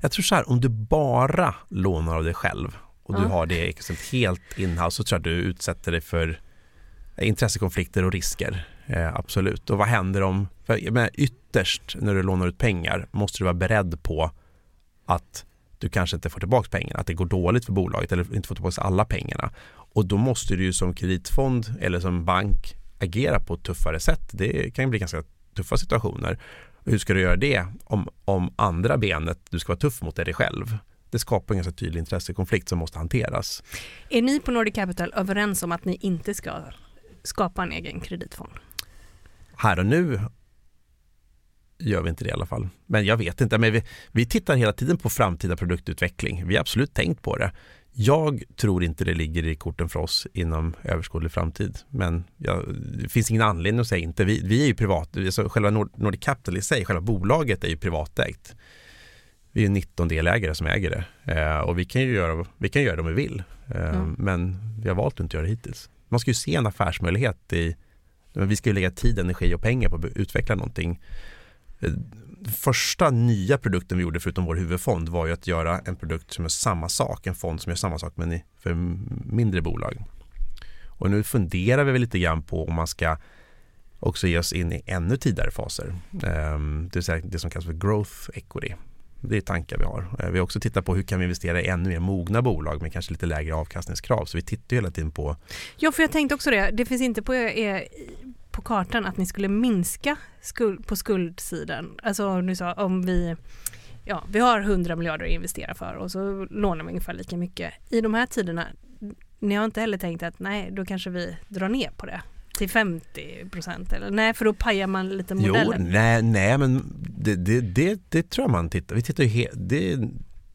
Jag tror så här, om du bara lånar av dig själv och du ja. har det helt inhouse så tror jag att du utsätter dig för intressekonflikter och risker. Eh, absolut. Och vad händer om, för, men ytterst när du lånar ut pengar måste du vara beredd på att du kanske inte får tillbaka pengarna, att det går dåligt för bolaget eller inte får tillbaka alla pengarna. Och då måste du ju som kreditfond eller som bank agera på ett tuffare sätt. Det kan bli ganska tuffa situationer. Hur ska du göra det om, om andra benet du ska vara tuff mot dig själv? Det skapar en ganska tydlig intressekonflikt som måste hanteras. Är ni på Nordic Capital överens om att ni inte ska skapa en egen kreditfond? Här och nu gör vi inte det i alla fall. Men jag vet inte. Men vi, vi tittar hela tiden på framtida produktutveckling. Vi har absolut tänkt på det. Jag tror inte det ligger i korten för oss inom överskådlig framtid. Men jag, det finns ingen anledning att säga inte. Vi, vi är ju privat, alltså själva Nordic Capital i sig, själva bolaget är ju privatägt. Vi är 19 delägare som äger det eh, och vi kan ju göra, vi kan göra det om vi vill. Eh, mm. Men vi har valt att inte göra det hittills. Man ska ju se en affärsmöjlighet i, vi ska ju lägga tid, energi och pengar på att utveckla någonting eh, första nya produkten vi gjorde förutom vår huvudfond var ju att göra en produkt som är samma sak, en fond som gör samma sak men för mindre bolag. Och nu funderar vi väl lite grann på om man ska också ge oss in i ännu tidigare faser. Ehm, det vill säga det som kallas för growth equity. Det är tankar vi har. Eh, vi har också tittat på hur kan vi investera i ännu mer mogna bolag med kanske lite lägre avkastningskrav. Så vi tittar hela tiden på Ja, för jag tänkte också det. Det finns inte på, er, på kartan att ni skulle minska skuld, på skuldsidan. Alltså om du sa om vi Ja, vi har 100 miljarder att investera för och så lånar vi ungefär lika mycket. I de här tiderna, ni har inte heller tänkt att nej, då kanske vi drar ner på det till 50 procent eller nej, för då pajar man lite modellen. Jo, nej, nej men det, det, det, det tror jag man tittar. Vi tittar ju det,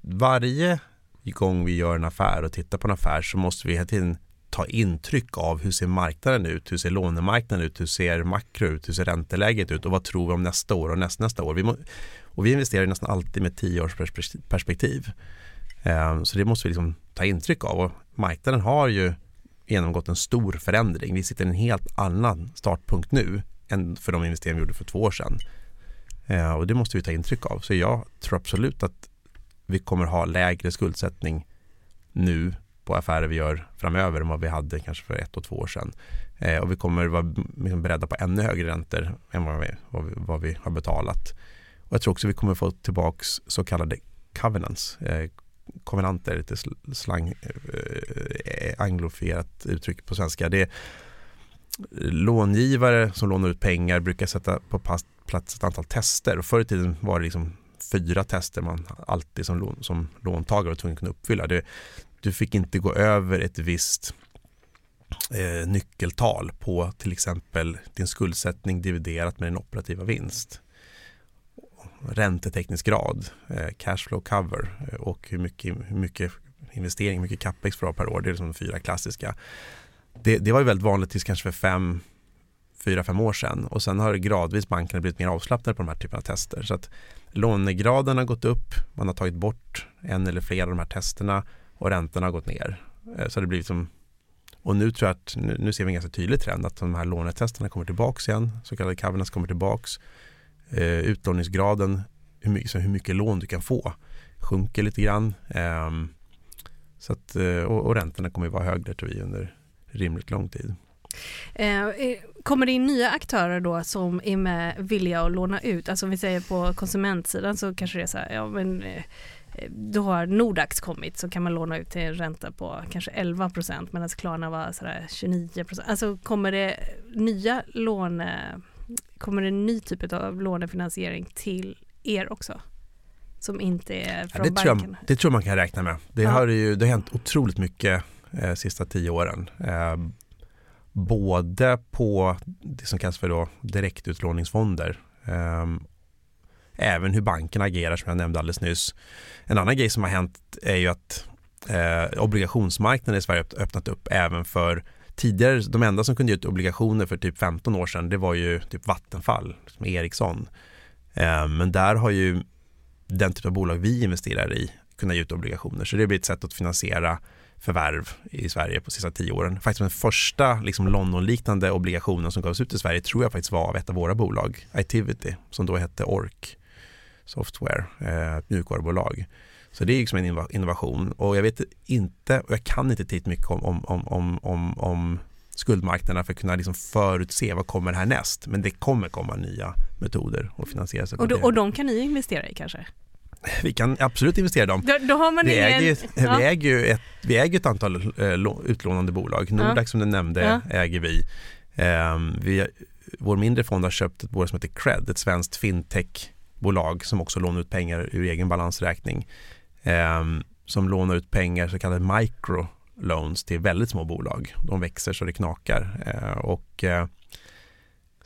varje gång vi gör en affär och tittar på en affär så måste vi hela tiden ta intryck av hur ser marknaden ut, hur ser lånemarknaden ut, hur ser makro ut, hur ser ränteläget ut och vad tror vi om nästa år och nästnästa nästa år. Vi må, och vi investerar nästan alltid med tio års perspektiv. Ehm, så det måste vi liksom ta intryck av och marknaden har ju genomgått en stor förändring. Vi sitter i en helt annan startpunkt nu än för de investeringar vi gjorde för två år sedan. Ehm, och det måste vi ta intryck av. Så jag tror absolut att vi kommer ha lägre skuldsättning nu på affärer vi gör framöver än vad vi hade kanske för ett och två år sedan. Eh, och vi kommer vara liksom beredda på ännu högre räntor än vad vi, vad vi, vad vi har betalat. Och jag tror också vi kommer få tillbaks så kallade covenants, eh, kovenanter, lite slang, eh, anglofierat uttryck på svenska. Det är långivare som lånar ut pengar brukar sätta på plats ett antal tester och förr i tiden var det liksom fyra tester man alltid som, lån, som låntagare var tvungen att kunna uppfylla. Det, du fick inte gå över ett visst eh, nyckeltal på till exempel din skuldsättning dividerat med din operativa vinst räntetäckningsgrad, eh, cashflow cover eh, och hur mycket, hur mycket investering, hur mycket capex för per år. Det är liksom de fyra klassiska. Det, det var ju väldigt vanligt tills kanske för fem, fyra, fem år sedan och sen har gradvis bankerna blivit mer avslappnade på de här typerna av tester. Så att lånegraden har gått upp, man har tagit bort en eller flera av de här testerna och räntorna har gått ner. Eh, så det blir som och nu tror jag att nu, nu ser vi en ganska tydlig trend att de här lånetesterna kommer tillbaks igen, så kallade covenants kommer tillbaks eh, utlåningsgraden, hur mycket, hur mycket lån du kan få, sjunker lite grann. Eh, så att, eh, och, och räntorna kommer att vara högre tror vi under rimligt lång tid. Eh, kommer det in nya aktörer då som är med villiga att låna ut? Alltså om vi säger på konsumentsidan så kanske det är så här, ja men eh, då har Nordax kommit så kan man låna ut till en ränta på kanske 11 procent medan Klarna var sådär 29 procent. Alltså kommer det nya låne kommer det en ny typ av lånefinansiering till er också? Som inte är från ja, det banken? Tror jag, det tror man kan räkna med. Det, ja. har, ju, det har hänt otroligt mycket eh, sista tio åren. Eh, både på det som kallas för då direktutlåningsfonder eh, även hur bankerna agerar som jag nämnde alldeles nyss. En annan grej som har hänt är ju att eh, obligationsmarknaden i Sverige öppnat upp även för tidigare, de enda som kunde ge ut obligationer för typ 15 år sedan, det var ju typ Vattenfall, som Ericsson. Eh, men där har ju den typ av bolag vi investerar i kunnat ge ut obligationer. Så det blir ett sätt att finansiera förvärv i Sverige på sista tio åren. Faktiskt den första liksom London-liknande obligationen som gavs ut i Sverige tror jag faktiskt var av ett av våra bolag, Activity, som då hette Ork Software, eh, mjukvarubolag. Så det är liksom en innovation och jag vet inte, och jag kan inte tillräckligt mycket om, om, om, om, om skuldmarknaderna för att kunna liksom förutse vad kommer härnäst. Men det kommer komma nya metoder att finansiera sig och, då, och de kan ni investera i kanske? Vi kan absolut investera i dem. Då, då vi, ingen... äger, ja. vi, äger ju ett, vi äger ett antal uh, utlånande bolag. Nordax ja. som du nämnde ja. äger vi. Um, vi. Vår mindre fond har köpt ett bolag som heter Cred, ett svenskt bolag som också lånar ut pengar ur egen balansräkning eh, som lånar ut pengar, så kallade microloans till väldigt små bolag. De växer så det knakar. Eh, och, eh,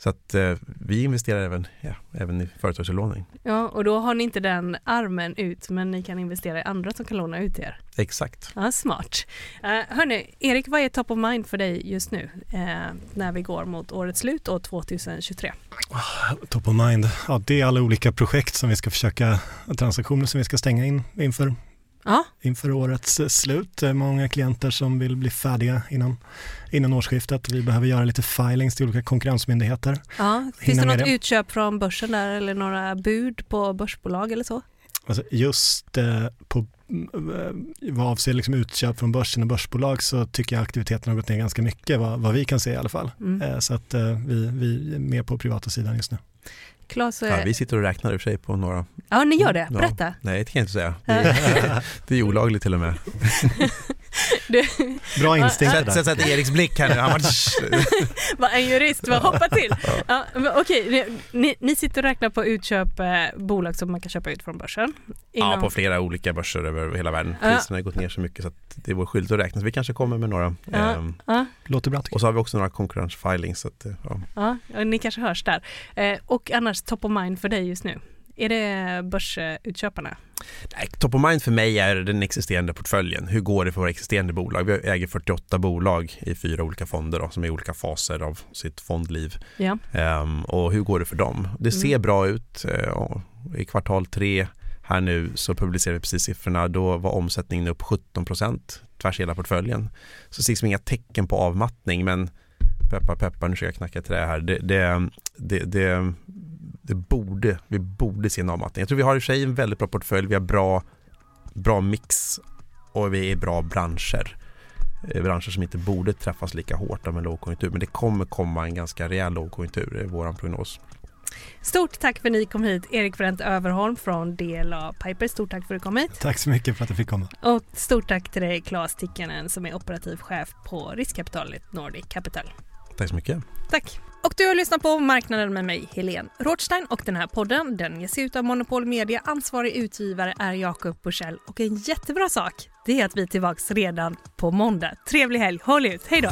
så att eh, vi investerar även, ja, även i företagsutlåning. Ja, och då har ni inte den armen ut, men ni kan investera i andra som kan låna ut er. Exakt. Ja, smart. Uh, hörni, Erik, vad är top of mind för dig just nu uh, när vi går mot årets slut och 2023? Top of mind, ja, det är alla olika projekt som vi ska försöka, transaktioner som vi ska stänga in inför, ja. inför årets slut. Många klienter som vill bli färdiga innan, innan årsskiftet. Vi behöver göra lite filings till olika konkurrensmyndigheter. Ja. Finns det något det. utköp från börsen där eller några bud på börsbolag eller så? Alltså just eh, på vad avser liksom utköp från börsen och börsbolag så tycker jag aktiviteten har gått ner ganska mycket, vad, vad vi kan se i alla fall. Mm. Eh, Så att eh, vi, vi är med på privata sidan just nu. Claes, Ja, vi sitter och räknar i och för sig på några. ja ni gör det, Ja. berätta. Nej, det kan jag inte säga. Det är, det är olagligt till och med. Bra instinkt det Sätt, där. sätt, sätt Eriks blick här nu. Han bara, en jurist, vad hoppa till. Ja, men okej, ni, ni, ni sitter och räknar på utköp, eh, bolag som man kan köpa ut från börsen. ja, Inom- på flera olika börser över hela världen. Ja. Priserna har gått ner så mycket så att det är vår skyldighet att räkna. Så vi kanske kommer med några. Ja. Ja, Låter bra och så har vi också några konkurrensfilings. Så att, eh, ja. ja, ni kanske hörs där. Eh, och annars top of mind för dig just nu? Är det börsutköparna? Nej, Top of mind för mig är den existerande portföljen. Hur går det för våra existerande bolag? Vi äger 48 bolag i fyra olika fonder då, som är i olika faser av sitt fondliv. Ja. Ehm, och hur går det för dem? Det ser Mm. bra ut. Och I kvartal tre här nu så publicerar vi precis siffrorna. Då var omsättningen upp 17 procent tvärs hela portföljen. Så det ses inga tecken på avmattning men peppar peppar, nu ska jag knacka trä här. Det, det, det, det, det borde, vi borde se en avmattning. Jag tror vi har i och för sig en väldigt bra portfölj. Vi har bra, bra mix och vi är i bra branscher. Eh, Branscher som inte borde träffas lika hårt av en lågkonjunktur. Men det kommer komma en ganska rejäl lågkonjunktur, är vår prognos. Stort tack för att ni kom hit, Erik Wendt Överholm från DLA Piper. Stort tack för att du kom hit. Tack så mycket för att jag fick komma. Och stort tack till dig Claes Tikkanen som är operativ chef på riskkapitalet Nordic Capital. Tack så mycket. Tack. Och du har lyssnat på Marknaden med mig, Helene Rothstein. Och den här podden den ges ut av Monopol Media. Ansvarig utgivare är Jakob Bursell. Och en jättebra sak, det är att vi är tillbaka redan på måndag. Trevlig helg, håll ut, hej då!